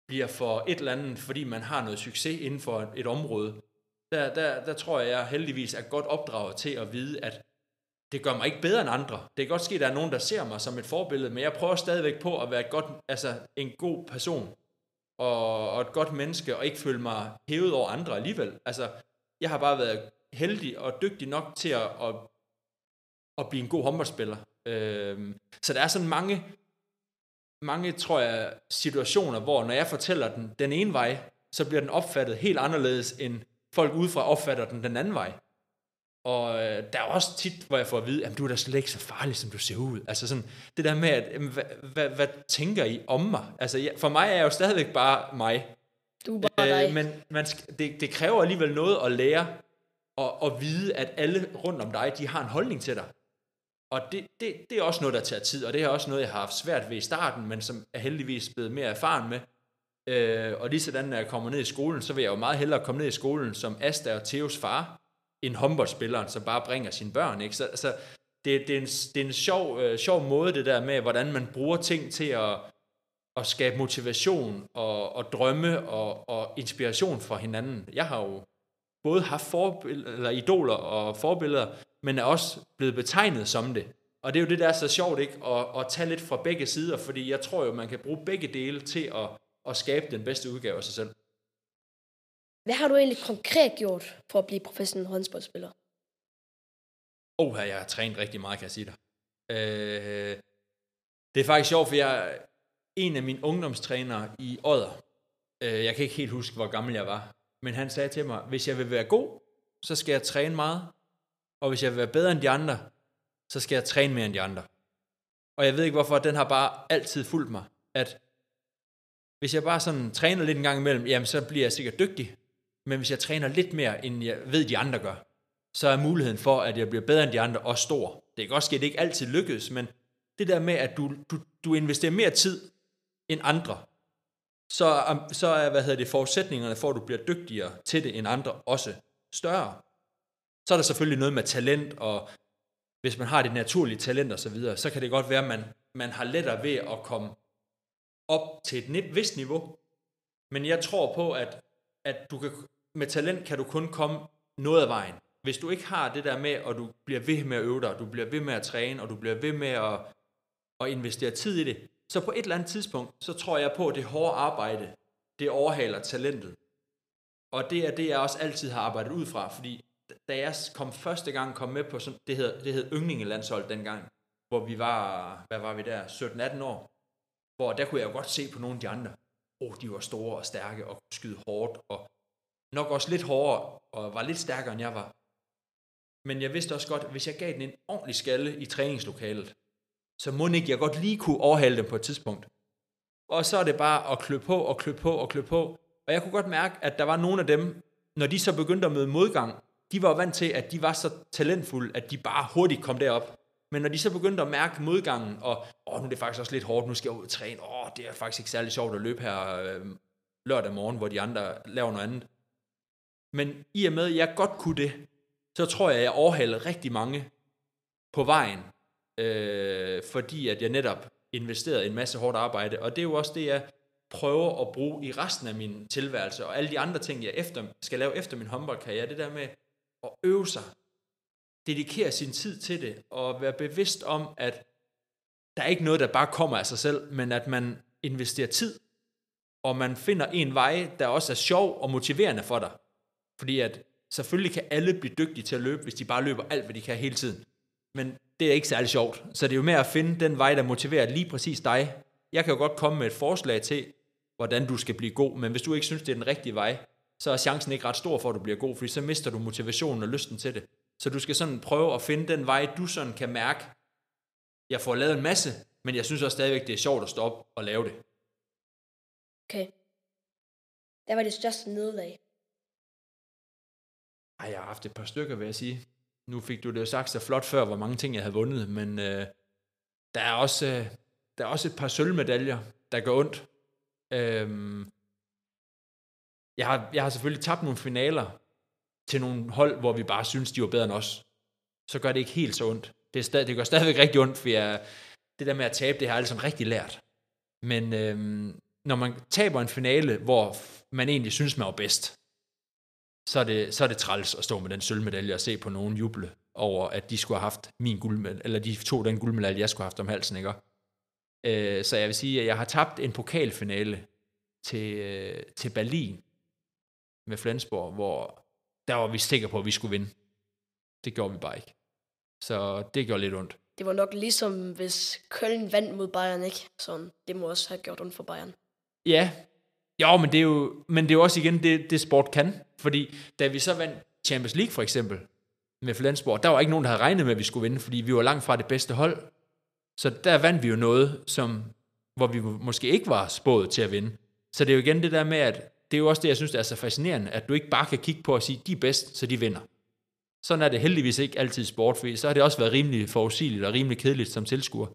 bliver for et eller andet, fordi man har noget succes inden for et område. Der, der, der tror jeg, jeg heldigvis er godt opdraget til at vide, at det gør mig ikke bedre end andre. Det kan godt ske, at der er nogen, der ser mig som et forbillede, men jeg prøver stadigvæk på at være et godt, altså en god person og, og et godt menneske, og ikke føle mig hævet over andre alligevel. Altså, jeg har bare været heldig og dygtig nok til at, at, at blive en god håndboldspiller. Øhm, så der er sådan mange, mange, tror jeg, situationer, hvor når jeg fortæller den den ene vej, så bliver den opfattet helt anderledes, end folk udefra opfatter den den anden vej. Og øh, der er også tit, hvor jeg får at vide, at du er da slet ikke så farlig, som du ser ud. Altså sådan, det der med, at, hvad, hvad, hvad tænker I om mig? Altså, ja, for mig er jeg jo stadigvæk bare mig. Du er bare dig. Øh, men man, det, det kræver alligevel noget at lære, og, og vide, at alle rundt om dig, de har en holdning til dig. Og det, det, det er også noget, der tager tid, og det er også noget, jeg har haft svært ved i starten, men som er heldigvis blevet mere erfaren med. Øh, og lige sådan, når jeg kommer ned i skolen, så vil jeg jo meget hellere komme ned i skolen som Asta og Theos far, en håndboldspilleren, som bare bringer sine børn. Ikke? Så, så det, det, er en, det er en sjov, øh, sjov måde, det der med, hvordan man bruger ting til at, at skabe motivation og, og drømme og, og inspiration for hinanden. Jeg har jo både haft forbilleder, eller idoler og forbilleder, men er også blevet betegnet som det. Og det er jo det, der er så sjovt, ikke? At, at tage lidt fra begge sider, fordi jeg tror jo, man kan bruge begge dele til at, at skabe den bedste udgave af sig selv. Hvad har du egentlig konkret gjort for at blive professionel håndboldspiller? Åh, oh, jeg har trænet rigtig meget, kan jeg sige dig. Øh, det er faktisk sjovt, for jeg er en af mine ungdomstrænere i Odder. Øh, jeg kan ikke helt huske, hvor gammel jeg var. Men han sagde til mig, hvis jeg vil være god, så skal jeg træne meget. Og hvis jeg vil være bedre end de andre, så skal jeg træne mere end de andre. Og jeg ved ikke hvorfor, den har bare altid fulgt mig, at hvis jeg bare sådan træner lidt en gang imellem, jamen så bliver jeg sikkert dygtig. Men hvis jeg træner lidt mere, end jeg ved, de andre gør, så er muligheden for, at jeg bliver bedre end de andre, også stor. Det kan også ske, at det ikke altid lykkes, men det der med, at du, du, du investerer mere tid end andre, så, um, så er hvad hedder det, forudsætningerne for, at du bliver dygtigere til det end andre, også større. Så er der selvfølgelig noget med talent, og hvis man har det naturlige talent og så videre, så kan det godt være, at man, man har lettere ved at komme op til et vist niveau. Men jeg tror på, at, at du kan, med talent kan du kun komme noget af vejen. Hvis du ikke har det der med, og du bliver ved med at øve dig, og du bliver ved med at træne, og du bliver ved med at, at investere tid i det, så på et eller andet tidspunkt, så tror jeg på, at det hårde arbejde, det overhaler talentet. Og det er det, jeg også altid har arbejdet ud fra, fordi da jeg kom første gang kom med på sådan, det hed, det hed yndlingelandshold dengang, hvor vi var, hvad var vi der, 17-18 år, hvor der kunne jeg jo godt se på nogle af de andre, åh, oh, de var store og stærke og kunne skyde hårdt, og nok også lidt hårdere, og var lidt stærkere end jeg var. Men jeg vidste også godt, at hvis jeg gav den en ordentlig skalle i træningslokalet, så må ikke jeg godt lige kunne overhale dem på et tidspunkt. Og så er det bare at klø på og klø på og klø på. Og jeg kunne godt mærke, at der var nogle af dem, når de så begyndte at møde modgang, de var vant til, at de var så talentfulde, at de bare hurtigt kom derop. Men når de så begyndte at mærke modgangen, og åh, nu er det faktisk også lidt hårdt, nu skal jeg ud og træne, åh, det er faktisk ikke særlig sjovt at løbe her øh, lørdag morgen, hvor de andre laver noget andet. Men i og med, at jeg godt kunne det, så tror jeg, at jeg overhalede rigtig mange på vejen, øh, fordi at jeg netop investerede en masse hårdt arbejde, og det er jo også det, jeg prøver at bruge i resten af min tilværelse, og alle de andre ting, jeg efter, skal lave efter min håndboldkarriere, det der med at øve sig, dedikere sin tid til det, og være bevidst om, at der er ikke noget, der bare kommer af sig selv, men at man investerer tid, og man finder en vej, der også er sjov og motiverende for dig. Fordi at selvfølgelig kan alle blive dygtige til at løbe, hvis de bare løber alt, hvad de kan hele tiden. Men det er ikke særlig sjovt. Så det er jo med at finde den vej, der motiverer lige præcis dig. Jeg kan jo godt komme med et forslag til, hvordan du skal blive god, men hvis du ikke synes, det er den rigtige vej, så er chancen ikke ret stor for, at du bliver god, fordi så mister du motivationen og lysten til det. Så du skal sådan prøve at finde den vej, du sådan kan mærke, jeg får lavet en masse, men jeg synes også stadigvæk, det er sjovt at stoppe og lave det. Okay. Der var det største nederlag. Ej, jeg har haft et par stykker, vil jeg sige. Nu fik du det jo sagt så flot før, hvor mange ting jeg havde vundet, men øh, der, er også, øh, der er også et par sølvmedaljer, der går ondt. Øh, jeg, har, jeg har selvfølgelig tabt nogle finaler til nogle hold, hvor vi bare synes, de var bedre end os. Så gør det ikke helt så ondt. Det, er stadig, det gør stadigvæk rigtig ondt, for jeg, det der med at tabe, det har jeg altså rigtig lært. Men øh, når man taber en finale, hvor man egentlig synes, man var bedst, så er, det, så er det træls at stå med den sølvmedalje og se på nogen juble over, at de skulle have haft min guldmedalje, eller de tog den guldmedalje, jeg skulle have haft om halsen, ikke? Øh, så jeg vil sige, at jeg har tabt en pokalfinale til, øh, til Berlin med Flensborg, hvor der var vi sikre på, at vi skulle vinde. Det gjorde vi bare ikke. Så det gjorde lidt ondt. Det var nok ligesom, hvis Køln vandt mod Bayern, ikke? Sådan, det må også have gjort ondt for Bayern. Ja, jo, men det er jo, men det er jo også igen det, det sport kan. Fordi da vi så vandt Champions League for eksempel, med Flensborg, der var ikke nogen, der havde regnet med, at vi skulle vinde, fordi vi var langt fra det bedste hold. Så der vandt vi jo noget, som, hvor vi måske ikke var spået til at vinde. Så det er jo igen det der med, at det er jo også det, jeg synes, det er så fascinerende, at du ikke bare kan kigge på og sige, de er bedst, så de vinder. Sådan er det heldigvis ikke altid sport, for så har det også været rimelig forudsigeligt og rimelig kedeligt som tilskuer.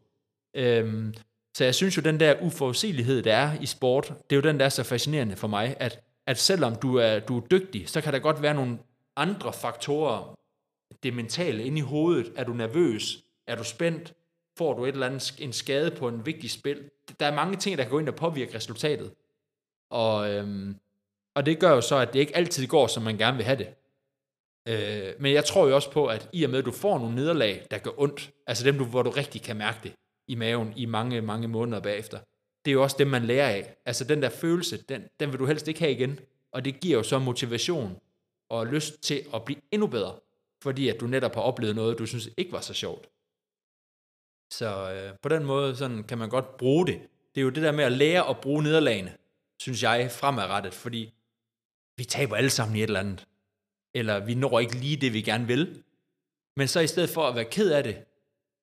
Øhm, så jeg synes jo, den der uforudsigelighed, der er i sport, det er jo den, der er så fascinerende for mig, at, at selvom du er, du er dygtig, så kan der godt være nogle andre faktorer, det mentale inde i hovedet. Er du nervøs? Er du spændt? Får du et eller andet, en skade på en vigtig spil? Der er mange ting, der kan gå ind og påvirke resultatet. Og, øhm, og det gør jo så, at det ikke altid går, som man gerne vil have det. Øh, men jeg tror jo også på, at i og med, at du får nogle nederlag, der gør ondt, altså dem, du, hvor du rigtig kan mærke det i maven i mange, mange måneder bagefter, det er jo også det, man lærer af. Altså den der følelse, den, den vil du helst ikke have igen. Og det giver jo så motivation og lyst til at blive endnu bedre, fordi at du netop har oplevet noget, du synes ikke var så sjovt. Så øh, på den måde sådan kan man godt bruge det. Det er jo det der med at lære at bruge nederlagene synes jeg, fremadrettet, fordi vi taber alle sammen i et eller andet. Eller vi når ikke lige det, vi gerne vil. Men så i stedet for at være ked af det,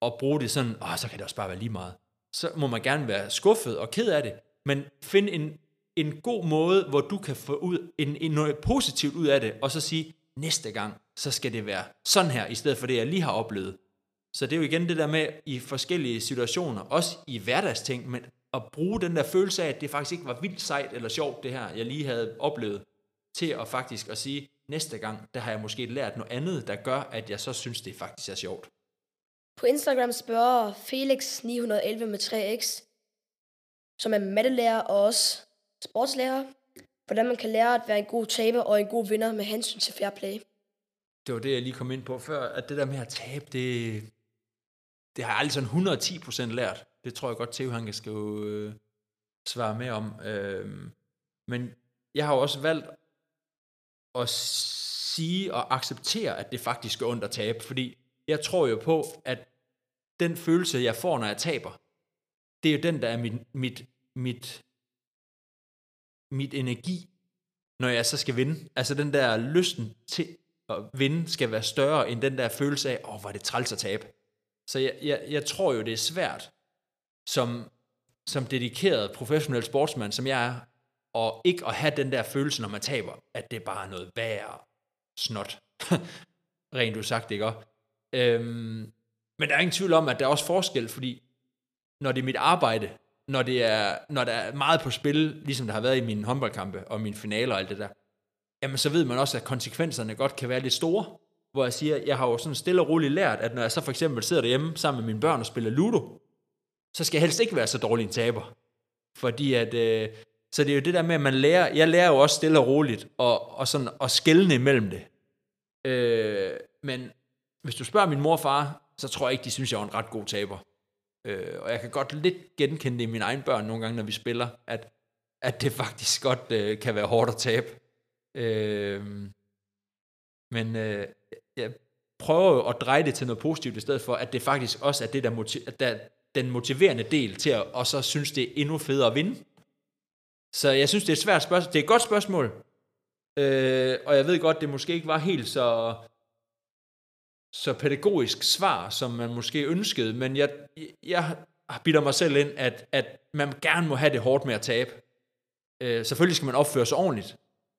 og bruge det sådan, åh, så kan det også bare være lige meget. Så må man gerne være skuffet og ked af det, men find en, en god måde, hvor du kan få ud en, en noget positivt ud af det, og så sige, næste gang, så skal det være sådan her, i stedet for det, jeg lige har oplevet. Så det er jo igen det der med, i forskellige situationer, også i hverdagsting, men at bruge den der følelse af, at det faktisk ikke var vildt sejt eller sjovt, det her, jeg lige havde oplevet, til at faktisk at sige, næste gang, der har jeg måske lært noget andet, der gør, at jeg så synes, det faktisk er sjovt. På Instagram spørger Felix911 med 3x, som er mattelærer og også sportslærer, hvordan man kan lære at være en god taber og en god vinder med hensyn til fair play. Det var det, jeg lige kom ind på før, at det der med at tabe, det, det har jeg aldrig sådan 110% lært. Det tror jeg godt, Theo han kan skrive, øh, svare med om. Øh, men jeg har jo også valgt at sige og acceptere, at det faktisk er ondt at tabe, fordi jeg tror jo på, at den følelse, jeg får, når jeg taber, det er jo den, der er mit, mit, mit, mit energi, når jeg så skal vinde. Altså den der lysten til at vinde skal være større end den der følelse af, åh, oh, var det træls at tabe. Så jeg, jeg, jeg tror jo, det er svært som, som dedikeret professionel sportsmand, som jeg er, og ikke at have den der følelse, når man taber, at det bare er noget værre snot. Rent du sagt, ikke? Øhm, men der er ingen tvivl om, at der er også forskel, fordi når det er mit arbejde, når, det er, når der er meget på spil, ligesom der har været i mine håndboldkampe og mine finaler og alt det der, jamen så ved man også, at konsekvenserne godt kan være lidt store. Hvor jeg siger, jeg har jo sådan stille og roligt lært, at når jeg så for eksempel sidder derhjemme sammen med mine børn og spiller Ludo, så skal jeg helst ikke være så dårlig en taber. Fordi at, øh, så det er jo det der med, at man lærer, jeg lærer jo også stille og roligt, og, og sådan at skælne imellem det. Øh, men hvis du spørger min mor og far, så tror jeg ikke, de synes, jeg er en ret god taber. Øh, og jeg kan godt lidt genkende det i mine egne børn nogle gange, når vi spiller, at, at det faktisk godt øh, kan være hårdt at tabe. Øh, men øh, jeg prøver jo at dreje det til noget positivt, i stedet for, at det faktisk også er det, der, motiv- der den motiverende del til at og så synes, det er endnu federe at vinde. Så jeg synes, det er et svært spørgsmål. Det er et godt spørgsmål. Øh, og jeg ved godt, det måske ikke var helt så, så pædagogisk svar, som man måske ønskede, men jeg, jeg bitter mig selv ind, at, at man gerne må have det hårdt med at tabe. Øh, selvfølgelig skal man opføre sig ordentligt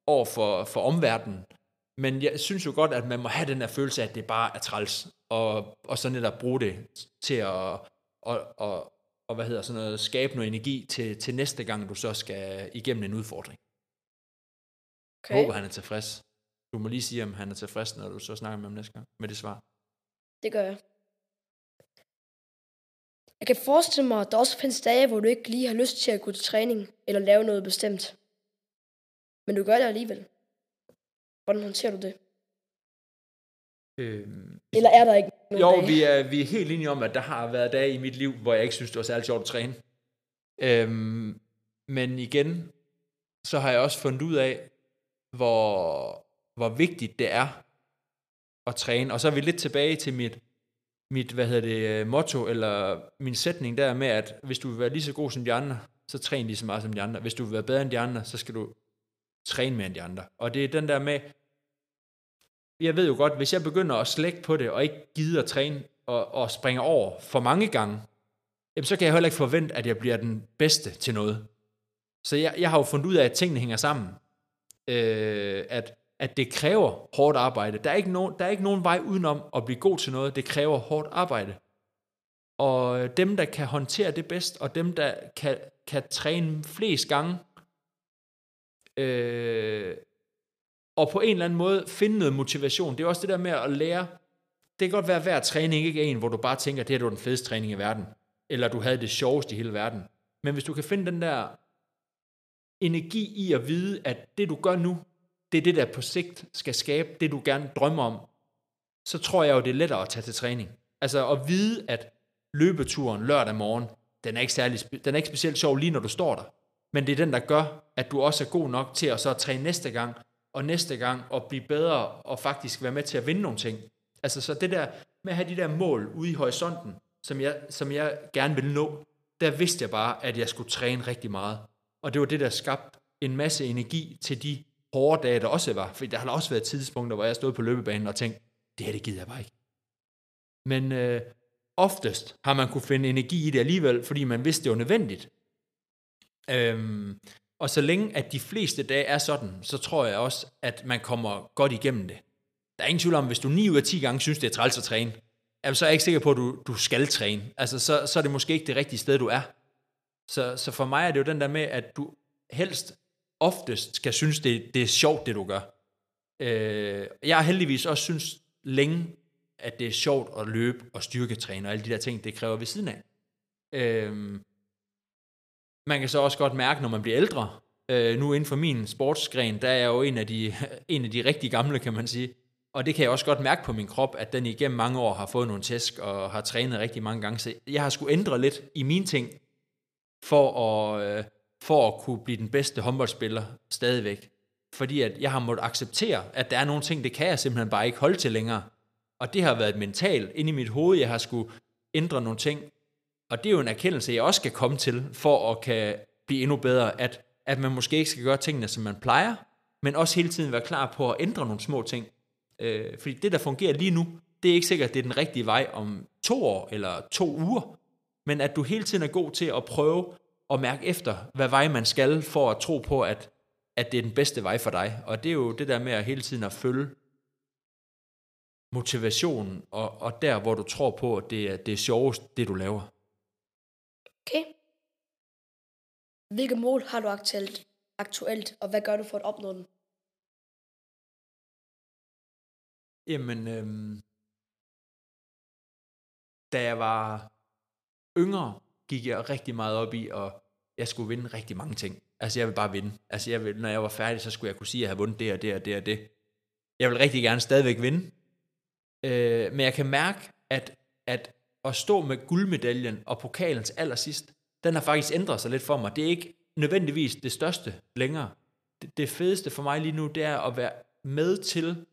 over for, for omverdenen, men jeg synes jo godt, at man må have den her følelse af, at det bare er træls, og, og så netop bruge det til at og, og, og hvad hedder sådan noget, skabe noget energi til, til næste gang, du så skal igennem en udfordring. Okay. Jeg håber, han er tilfreds. Du må lige sige, om han er tilfreds, når du så snakker med ham næste gang, med det svar. Det gør jeg. Jeg kan forestille mig, at der også findes dage, hvor du ikke lige har lyst til at gå til træning, eller lave noget bestemt. Men du gør det alligevel. Hvordan håndterer du det? Øhm, Eller er der ikke nogen Jo, dage? vi er, vi er helt enige om, at der har været dage i mit liv, hvor jeg ikke synes, det var særlig sjovt at træne. Øhm, men igen, så har jeg også fundet ud af, hvor, hvor vigtigt det er at træne. Og så er vi lidt tilbage til mit, mit hvad hedder det, øh, motto, eller min sætning der med, at hvis du vil være lige så god som de andre, så træn lige så meget som de andre. Hvis du vil være bedre end de andre, så skal du træne mere end de andre. Og det er den der med, jeg ved jo godt, hvis jeg begynder at slække på det, og ikke gider at træne og, og springer over for mange gange, jamen så kan jeg heller ikke forvente, at jeg bliver den bedste til noget. Så jeg, jeg har jo fundet ud af, at tingene hænger sammen. Øh, at, at det kræver hårdt arbejde. Der er, ikke nogen, der er ikke nogen vej udenom at blive god til noget. Det kræver hårdt arbejde. Og dem, der kan håndtere det bedst, og dem, der kan, kan træne flest gange, øh, og på en eller anden måde finde noget motivation. Det er også det der med at lære, det kan godt være, at hver træning ikke er en, hvor du bare tænker, det er den fedeste træning i verden, eller du havde det sjoveste i hele verden. Men hvis du kan finde den der energi i at vide, at det du gør nu, det er det, der på sigt skal skabe det, du gerne drømmer om, så tror jeg jo, det er lettere at tage til træning. Altså at vide, at løbeturen lørdag morgen, den er ikke, særlig, den er ikke specielt sjov lige når du står der, men det er den, der gør, at du også er god nok til at så træne næste gang, og næste gang at blive bedre og faktisk være med til at vinde nogle ting. Altså så det der med at have de der mål ude i horisonten, som jeg, som jeg gerne vil nå, der vidste jeg bare, at jeg skulle træne rigtig meget. Og det var det, der skabte en masse energi til de hårde dage, der også var. For der har også været tidspunkter, hvor jeg stod på løbebanen og tænkte, det her, det gider jeg bare ikke. Men øh, oftest har man kunne finde energi i det alligevel, fordi man vidste, det var nødvendigt. Øhm, og så længe at de fleste dage er sådan, så tror jeg også, at man kommer godt igennem det. Der er ingen tvivl om, hvis du 9 ud af 10 gange synes, det er træls at træne, jamen, så er jeg ikke sikker på, at du, du skal træne. Altså, så, så er det måske ikke det rigtige sted, du er. Så, så for mig er det jo den der med, at du helst oftest skal synes, det, det er sjovt, det du gør. Øh, jeg har heldigvis også synes længe, at det er sjovt at løbe og styrketræne og alle de der ting, det kræver ved siden af. Øh, man kan så også godt mærke, når man bliver ældre, øh, nu inden for min sportsgren, der er jeg jo en af, de, en af de rigtig gamle, kan man sige. Og det kan jeg også godt mærke på min krop, at den igennem mange år har fået nogle tæsk og har trænet rigtig mange gange. Så jeg har skulle ændre lidt i mine ting, for at, øh, for at kunne blive den bedste håndboldspiller stadigvæk. Fordi at jeg har måttet acceptere, at der er nogle ting, det kan jeg simpelthen bare ikke holde til længere. Og det har været mentalt inde i mit hoved, jeg har skulle ændre nogle ting. Og det er jo en erkendelse, jeg også skal komme til, for at kan blive endnu bedre, at, at man måske ikke skal gøre tingene, som man plejer, men også hele tiden være klar på at ændre nogle små ting. Øh, fordi det, der fungerer lige nu, det er ikke sikkert, at det er den rigtige vej om to år eller to uger, men at du hele tiden er god til at prøve at mærke efter, hvad vej man skal, for at tro på, at, at det er den bedste vej for dig. Og det er jo det der med at hele tiden at følge motivationen, og, og der, hvor du tror på, at det er, det er sjovest, det du laver. Okay. Hvilke mål har du aktuelt, aktuelt, og hvad gør du for at opnå dem? Jamen, øhm, da jeg var yngre, gik jeg rigtig meget op i, og jeg skulle vinde rigtig mange ting. Altså, jeg vil bare vinde. Altså, jeg vil, når jeg var færdig, så skulle jeg kunne sige, at jeg havde vundet det og det og det og det. Jeg vil rigtig gerne stadigvæk vinde. Øh, men jeg kan mærke, at, at at stå med guldmedaljen og pokalens allersidst, den har faktisk ændret sig lidt for mig. Det er ikke nødvendigvis det største længere. Det, det fedeste for mig lige nu, det er at være med til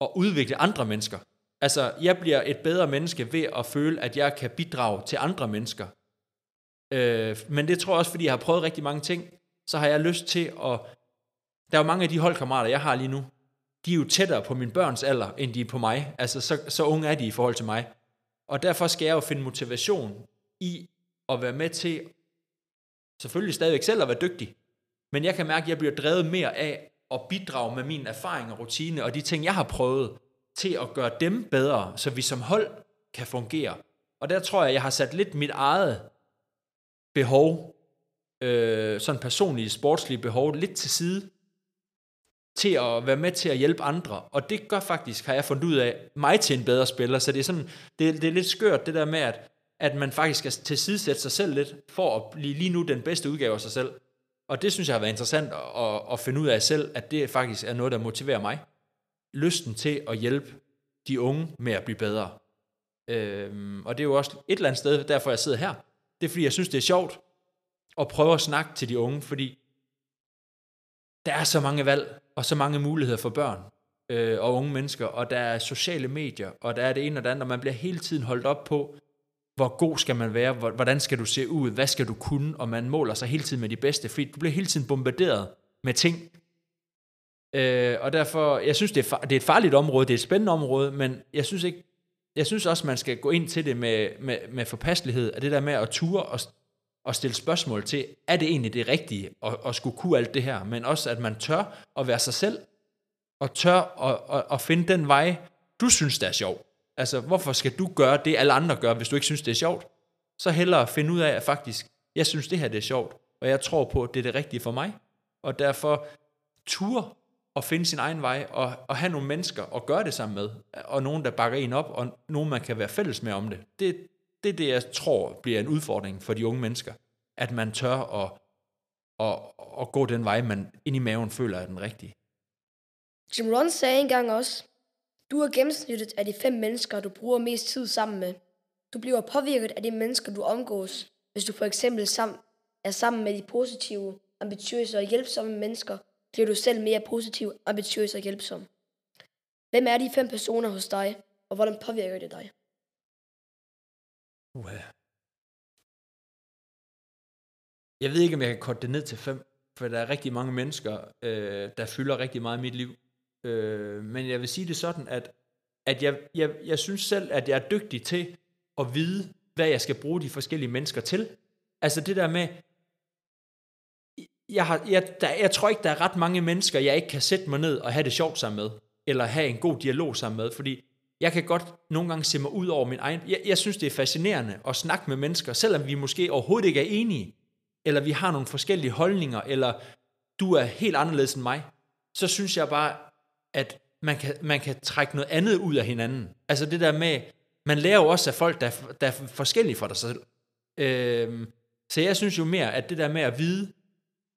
at udvikle andre mennesker. Altså, jeg bliver et bedre menneske ved at føle, at jeg kan bidrage til andre mennesker. Øh, men det tror jeg også, fordi jeg har prøvet rigtig mange ting, så har jeg lyst til at... Der er jo mange af de holdkammerater, jeg har lige nu, de er jo tættere på mine børns alder, end de er på mig. Altså, så, så unge er de i forhold til mig. Og derfor skal jeg jo finde motivation i at være med til, selvfølgelig stadigvæk selv at være dygtig, men jeg kan mærke, at jeg bliver drevet mere af at bidrage med min erfaring og rutine og de ting, jeg har prøvet, til at gøre dem bedre, så vi som hold kan fungere. Og der tror jeg, jeg har sat lidt mit eget behov, øh, sådan personlige, sportslige behov, lidt til side, til at være med til at hjælpe andre. Og det gør faktisk, har jeg fundet ud af, mig til en bedre spiller. Så det er, sådan, det, det er lidt skørt, det der med, at, at man faktisk skal tilsidesætte sig selv lidt, for at blive lige nu den bedste udgave af sig selv. Og det synes jeg har været interessant at, at, at finde ud af selv, at det faktisk er noget, der motiverer mig. Lysten til at hjælpe de unge med at blive bedre. Øhm, og det er jo også et eller andet sted, derfor jeg sidder her. Det er fordi, jeg synes, det er sjovt at prøve at snakke til de unge, fordi der er så mange valg, og så mange muligheder for børn øh, og unge mennesker, og der er sociale medier, og der er det ene og det andet, og man bliver hele tiden holdt op på, hvor god skal man være, hvordan skal du se ud, hvad skal du kunne, og man måler sig hele tiden med de bedste, fordi du bliver hele tiden bombarderet med ting. Øh, og derfor, jeg synes, det er, det er et farligt område, det er et spændende område, men jeg synes ikke, jeg synes også, man skal gå ind til det med, med, med forpasselighed, og det der med at ture og, og stille spørgsmål til, er det egentlig det rigtige at, at skulle kunne alt det her, men også at man tør at være sig selv, og tør at, at, at finde den vej, du synes, det er sjov. Altså, hvorfor skal du gøre det, alle andre gør, hvis du ikke synes, det er sjovt? Så hellere finde ud af, at faktisk, jeg synes, det her det er sjovt, og jeg tror på, at det er det rigtige for mig. Og derfor tur at finde sin egen vej, og, og have nogle mennesker at gøre det sammen med, og nogen, der bakker en op, og nogen, man kan være fælles med om det. Det, det er det, jeg tror bliver en udfordring for de unge mennesker. At man tør at, at, at gå den vej, man ind i maven føler er den rigtige. Jim Rohn sagde engang også, du er gennemsnittet af de fem mennesker, du bruger mest tid sammen med. Du bliver påvirket af de mennesker, du omgås. Hvis du for eksempel sammen, er sammen med de positive, ambitiøse og hjælpsomme mennesker, bliver du selv mere positiv, ambitiøs og hjælpsom. Hvem er de fem personer hos dig, og hvordan påvirker det dig? Uha. Jeg ved ikke, om jeg kan korte det ned til fem, for der er rigtig mange mennesker, øh, der fylder rigtig meget i mit liv. Øh, men jeg vil sige det sådan, at at jeg, jeg, jeg synes selv, at jeg er dygtig til at vide, hvad jeg skal bruge de forskellige mennesker til. Altså det der med, jeg, har, jeg, der, jeg tror ikke, der er ret mange mennesker, jeg ikke kan sætte mig ned og have det sjovt sammen med, eller have en god dialog sammen med, fordi jeg kan godt nogle gange se mig ud over min egen... Jeg, jeg synes, det er fascinerende at snakke med mennesker, selvom vi måske overhovedet ikke er enige, eller vi har nogle forskellige holdninger, eller du er helt anderledes end mig, så synes jeg bare, at man kan, man kan trække noget andet ud af hinanden. Altså det der med, man lærer jo også af folk, der, der er forskellige fra dig selv. Øhm, så jeg synes jo mere, at det der med at vide,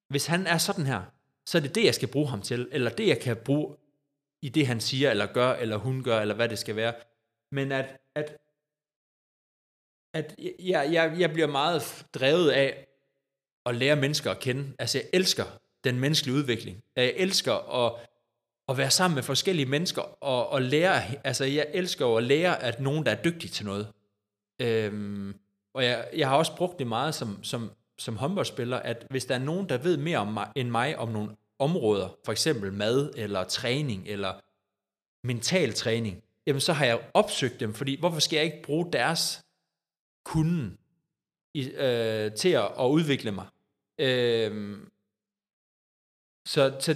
hvis han er sådan her, så er det det, jeg skal bruge ham til, eller det, jeg kan bruge i det, han siger, eller gør, eller hun gør, eller hvad det skal være. Men at, at, at jeg, jeg, jeg bliver meget drevet af at lære mennesker at kende. Altså, jeg elsker den menneskelige udvikling. Jeg elsker at, at være sammen med forskellige mennesker og, og lære. Altså, jeg elsker jo at lære, at nogen, der er dygtig til noget. Øhm, og jeg, jeg har også brugt det meget som, som, som håndboldspiller, at hvis der er nogen, der ved mere om mig, end mig om nogle områder, for eksempel mad, eller træning, eller mental træning, jamen så har jeg opsøgt dem, fordi hvorfor skal jeg ikke bruge deres kunden i, øh, til at, at udvikle mig? Øh, så, så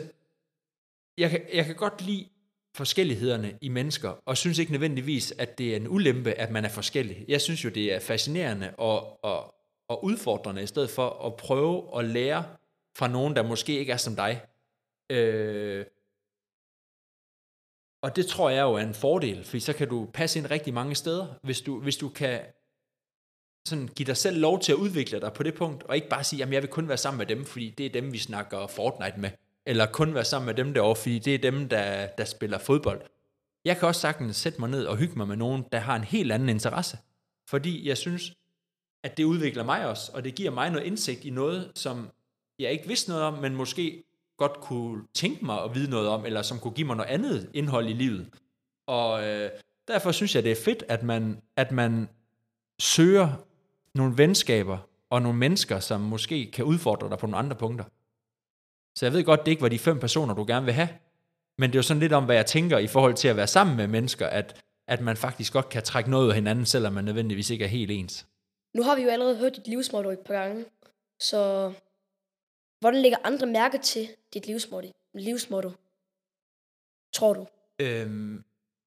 jeg, kan, jeg kan godt lide forskellighederne i mennesker, og synes ikke nødvendigvis, at det er en ulempe, at man er forskellig. Jeg synes jo, det er fascinerende og, og, og udfordrende, i stedet for at prøve at lære fra nogen, der måske ikke er som dig. Øh, og det tror jeg jo er en fordel, for så kan du passe ind rigtig mange steder, hvis du, hvis du kan sådan give dig selv lov til at udvikle dig på det punkt, og ikke bare sige, at jeg vil kun være sammen med dem, fordi det er dem, vi snakker Fortnite med, eller kun være sammen med dem derovre, fordi det er dem, der, der spiller fodbold. Jeg kan også sagtens sætte mig ned og hygge mig med nogen, der har en helt anden interesse, fordi jeg synes, at det udvikler mig også, og det giver mig noget indsigt i noget, som jeg ikke vidste noget om, men måske godt kunne tænke mig at vide noget om, eller som kunne give mig noget andet indhold i livet. Og øh, derfor synes jeg, det er fedt, at man, at man søger nogle venskaber og nogle mennesker, som måske kan udfordre dig på nogle andre punkter. Så jeg ved godt, det ikke var de fem personer, du gerne vil have, men det er jo sådan lidt om, hvad jeg tænker i forhold til at være sammen med mennesker, at, at man faktisk godt kan trække noget af hinanden, selvom man nødvendigvis ikke er helt ens. Nu har vi jo allerede hørt dit livsmotto et par gange, så hvordan lægger andre mærke til dit livsmotto? livsmotto tror du? Øhm,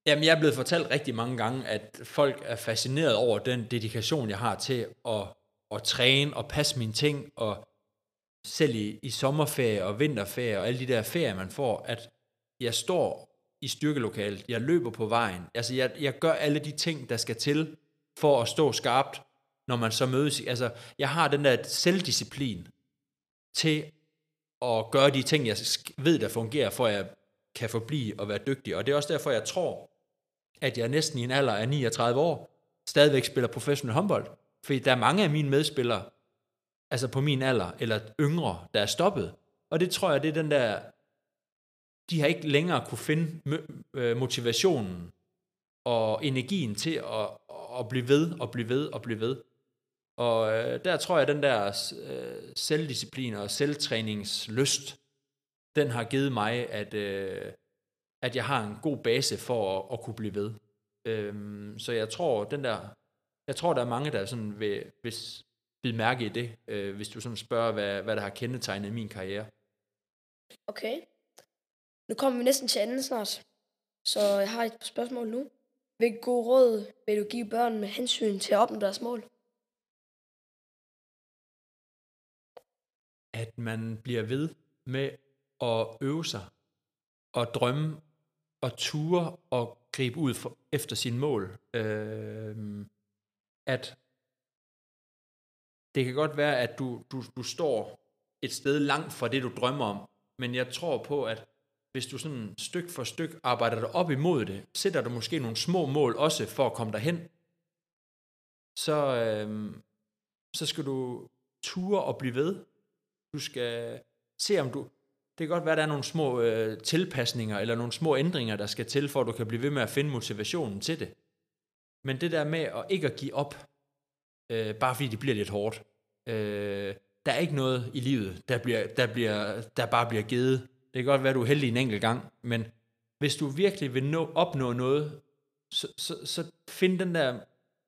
jamen, jeg er blevet fortalt rigtig mange gange, at folk er fascineret over den dedikation, jeg har til at, at træne og passe mine ting, og selv i, i sommerferie og vinterferie og alle de der ferier, man får, at jeg står i styrkelokalet, jeg løber på vejen, altså jeg, jeg gør alle de ting, der skal til for at stå skarpt, når man så mødes. Altså, jeg har den der selvdisciplin til at gøre de ting, jeg ved, der fungerer, for at jeg kan forblive og være dygtig. Og det er også derfor, jeg tror, at jeg næsten i en alder af 39 år stadigvæk spiller professionel håndbold. Fordi der er mange af mine medspillere, altså på min alder, eller yngre, der er stoppet. Og det tror jeg, det er den der, de har ikke længere kunne finde øh, motivationen og energien til at, at blive ved, og blive ved, og blive ved. Og øh, der tror jeg, at den der øh, selvdisciplin og selvtræningslyst, den har givet mig, at, øh, at jeg har en god base for at, at kunne blive ved. Øhm, så jeg tror, den der, jeg tror, der er mange, der sådan vil, vil bide mærke i det, øh, hvis du sådan spørger, hvad, hvad der har kendetegnet min karriere. Okay. Nu kommer vi næsten til anden snart, så jeg har et spørgsmål nu. Hvilke gode råd vil du give børn med hensyn til at opnå deres mål? At man bliver ved med at øve sig og drømme og ture og gribe ud for, efter sin mål. Øh, at det kan godt være, at du, du, du står et sted langt fra det, du drømmer om, men jeg tror på, at hvis du sådan styk for styk arbejder dig op imod det, sætter du måske nogle små mål også for at komme derhen, så, øh, så skal du ture og blive ved, du skal se, om du... Det kan godt være, at der er nogle små øh, tilpasninger, eller nogle små ændringer, der skal til, for at du kan blive ved med at finde motivationen til det. Men det der med at ikke at give op, øh, bare fordi det bliver lidt hårdt. Øh, der er ikke noget i livet, der, bliver, der, bliver, der bare bliver givet. Det kan godt være, at du er heldig en enkelt gang, men hvis du virkelig vil nå, opnå noget, så, så, så find den der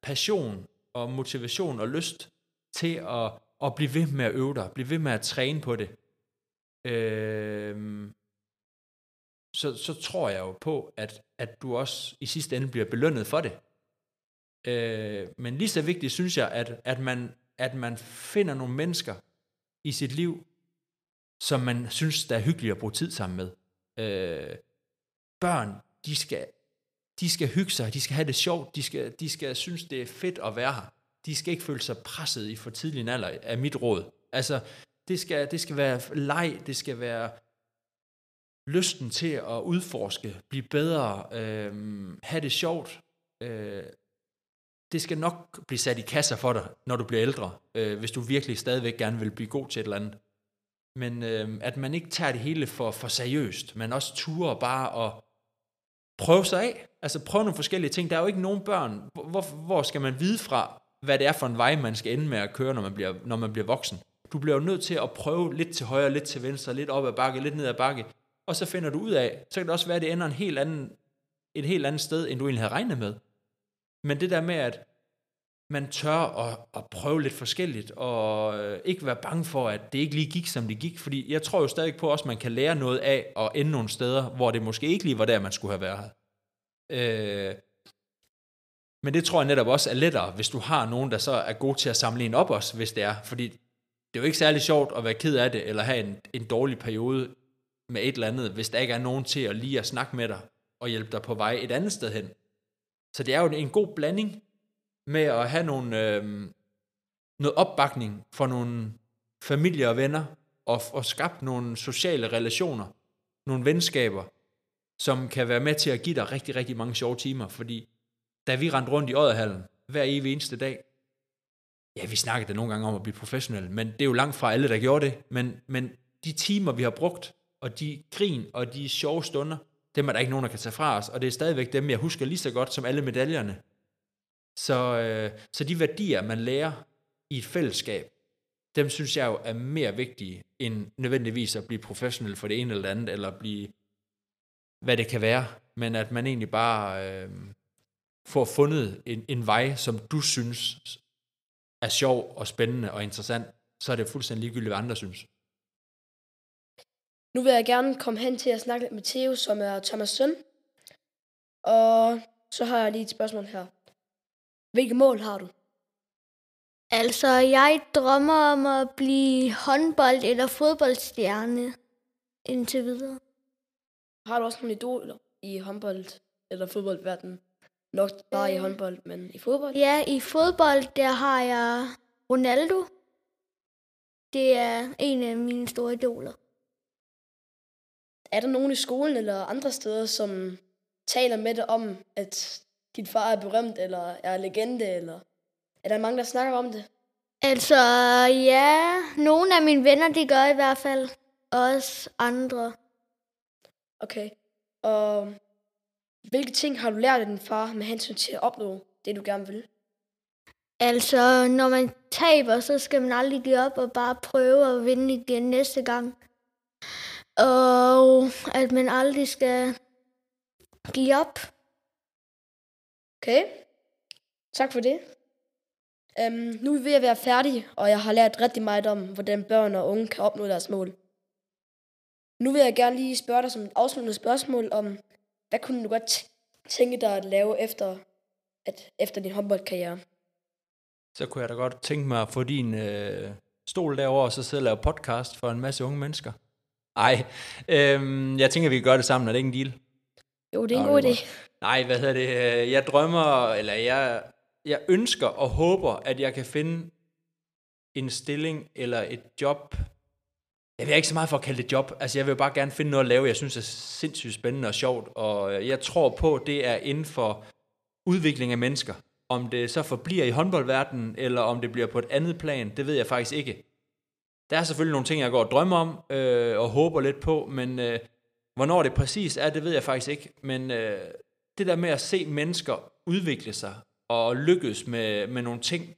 passion og motivation og lyst til at, og blive ved med at øve dig, blive ved med at træne på det. Øh, så, så tror jeg jo på, at, at du også i sidste ende bliver belønnet for det. Øh, men lige så vigtigt synes jeg, at, at, man, at man finder nogle mennesker i sit liv, som man synes, der er hyggeligt at bruge tid sammen med. Øh, børn, de skal, de skal hygge sig, de skal have det sjovt, de skal, de skal synes, det er fedt at være her. De skal ikke føle sig presset i for tidlig en alder, af mit råd. Altså, det skal, det skal være leg, det skal være lysten til at udforske, blive bedre, øh, have det sjovt. Øh, det skal nok blive sat i kasser for dig, når du bliver ældre, øh, hvis du virkelig stadigvæk gerne vil blive god til et eller andet. Men øh, at man ikke tager det hele for, for seriøst, men også turer bare at prøve sig af. Altså prøve nogle forskellige ting. Der er jo ikke nogen børn. Hvor, hvor skal man vide fra, hvad det er for en vej, man skal ende med at køre, når man bliver, når man bliver voksen? Du bliver jo nødt til at prøve lidt til højre, lidt til venstre, lidt op ad bakke, lidt ned ad bakke, og så finder du ud af, så kan det også være, at det ender en helt anden, et helt andet sted, end du egentlig havde regnet med. Men det der med, at man tør at, at prøve lidt forskelligt, og øh, ikke være bange for, at det ikke lige gik, som det gik, fordi jeg tror jo stadig på også, at man kan lære noget af at ende nogle steder, hvor det måske ikke lige var der, man skulle have været. Øh, men det tror jeg netop også er lettere, hvis du har nogen, der så er god til at samle en op også, hvis det er, fordi det er jo ikke særlig sjovt at være ked af det, eller have en, en dårlig periode med et eller andet, hvis der ikke er nogen til at lige at snakke med dig, og hjælpe dig på vej et andet sted hen. Så det er jo en god blanding med at have nogle, øh, noget opbakning for nogle familie og venner, og, og skabe nogle sociale relationer, nogle venskaber, som kan være med til at give dig rigtig, rigtig mange sjove timer, fordi da vi rendte rundt i Odderhallen hver evig eneste dag, ja, vi snakkede nogle gange om at blive professionelle, men det er jo langt fra alle, der gjorde det, men, men de timer, vi har brugt, og de grin og de sjove stunder, dem er der ikke nogen, der kan tage fra os, og det er stadigvæk dem, jeg husker lige så godt som alle medaljerne. Så, øh, så de værdier, man lærer i et fællesskab, dem synes jeg jo er mere vigtige, end nødvendigvis at blive professionel for det ene eller det andet, eller blive, hvad det kan være, men at man egentlig bare øh, får fundet en, en vej, som du synes er sjov og spændende og interessant, så er det fuldstændig ligegyldigt, hvad andre synes. Nu vil jeg gerne komme hen til at snakke lidt med Theo, som er Thomas' søn. Og så har jeg lige et spørgsmål her. Hvilke mål har du? Altså, jeg drømmer om at blive håndbold- eller fodboldstjerne indtil videre. Har du også nogle idoler i håndbold eller fodboldverdenen? Nok bare i Øh. håndbold, men i fodbold? Ja, i fodbold, der har jeg Ronaldo. Det er en af mine store idoler. Er der nogen i skolen eller andre steder, som taler med dig om, at din far er berømt, eller er legende, eller er der mange, der snakker om det? Altså, ja, nogle af mine venner, de gør i hvert fald. Også andre. Okay. Og hvilke ting har du lært af din far med hensyn til at opnå det, du gerne vil? Altså, når man taber, så skal man aldrig give op og bare prøve at vinde igen næste gang. Og at man aldrig skal give op. Okay. Tak for det. Um, nu er vi ved at være færdige, og jeg har lært rigtig meget om, hvordan børn og unge kan opnå deres mål. Nu vil jeg gerne lige spørge dig som et afsluttende spørgsmål om, hvad kunne du godt tænke dig at lave efter, at, efter din håndboldkarriere? Så kunne jeg da godt tænke mig at få din øh, stol derovre, og så sidde og lave podcast for en masse unge mennesker. Ej, øhm, jeg tænker, vi kan gøre det sammen. Er det ikke en deal? Jo, det er en Nå, god idé. Nej, hvad hedder det? øh, Jeg drømmer, eller jeg, jeg ønsker og håber, at jeg kan finde en stilling eller et job. Jeg vil ikke så meget for at kalde det job. Altså, jeg vil bare gerne finde noget at lave, jeg synes er sindssygt spændende og sjovt. Og øh, jeg tror på, det er inden for udvikling af mennesker. Om det så forbliver i håndboldverdenen, eller om det bliver på et andet plan, det ved jeg faktisk ikke. Der er selvfølgelig nogle ting, jeg går og drømmer om, øh, og håber lidt på, men øh, hvornår det præcis er, det ved jeg faktisk ikke. Men øh, det der med at se mennesker udvikle sig, og lykkes med, med nogle ting,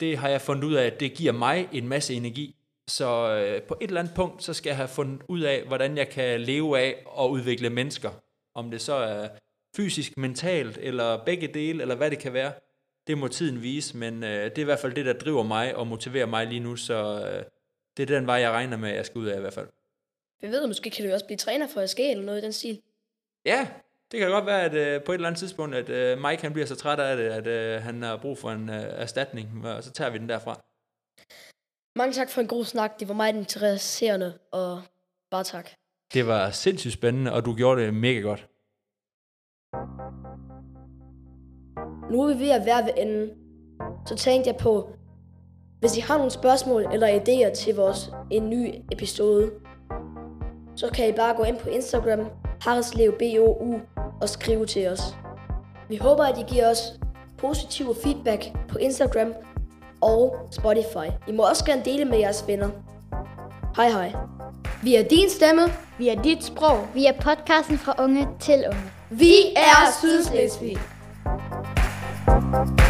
det har jeg fundet ud af, at det giver mig en masse energi. Så øh, på et eller andet punkt, så skal jeg have fundet ud af, hvordan jeg kan leve af og udvikle mennesker. Om det så er fysisk, mentalt, eller begge dele, eller hvad det kan være. Det må tiden vise, men øh, det er i hvert fald det, der driver mig og motiverer mig lige nu, så øh, det er den vej, jeg regner med, at jeg skal ud af i hvert fald. Vi ved, måske kan du også blive træner for SG eller noget i den stil. Ja, det kan godt være, at øh, på et eller andet tidspunkt, at øh, Mike han bliver så træt af det, at øh, han har brug for en øh, erstatning, og så tager vi den derfra. Mange tak for en god snak. Det var meget interesserende, og bare tak. Det var sindssygt spændende, og du gjorde det mega godt. Nu er vi ved at være ved enden. Så tænkte jeg på, hvis I har nogle spørgsmål eller idéer til vores en ny episode, så kan I bare gå ind på Instagram, harreslevbou, og skrive til os. Vi håber, at I giver os positiv feedback på Instagram og Spotify. I må også gerne dele med jeres venner. Hej hej. Vi er din stemme. Vi er dit sprog. Vi er podcasten fra unge til unge. Vi er Sydslesvig. thank you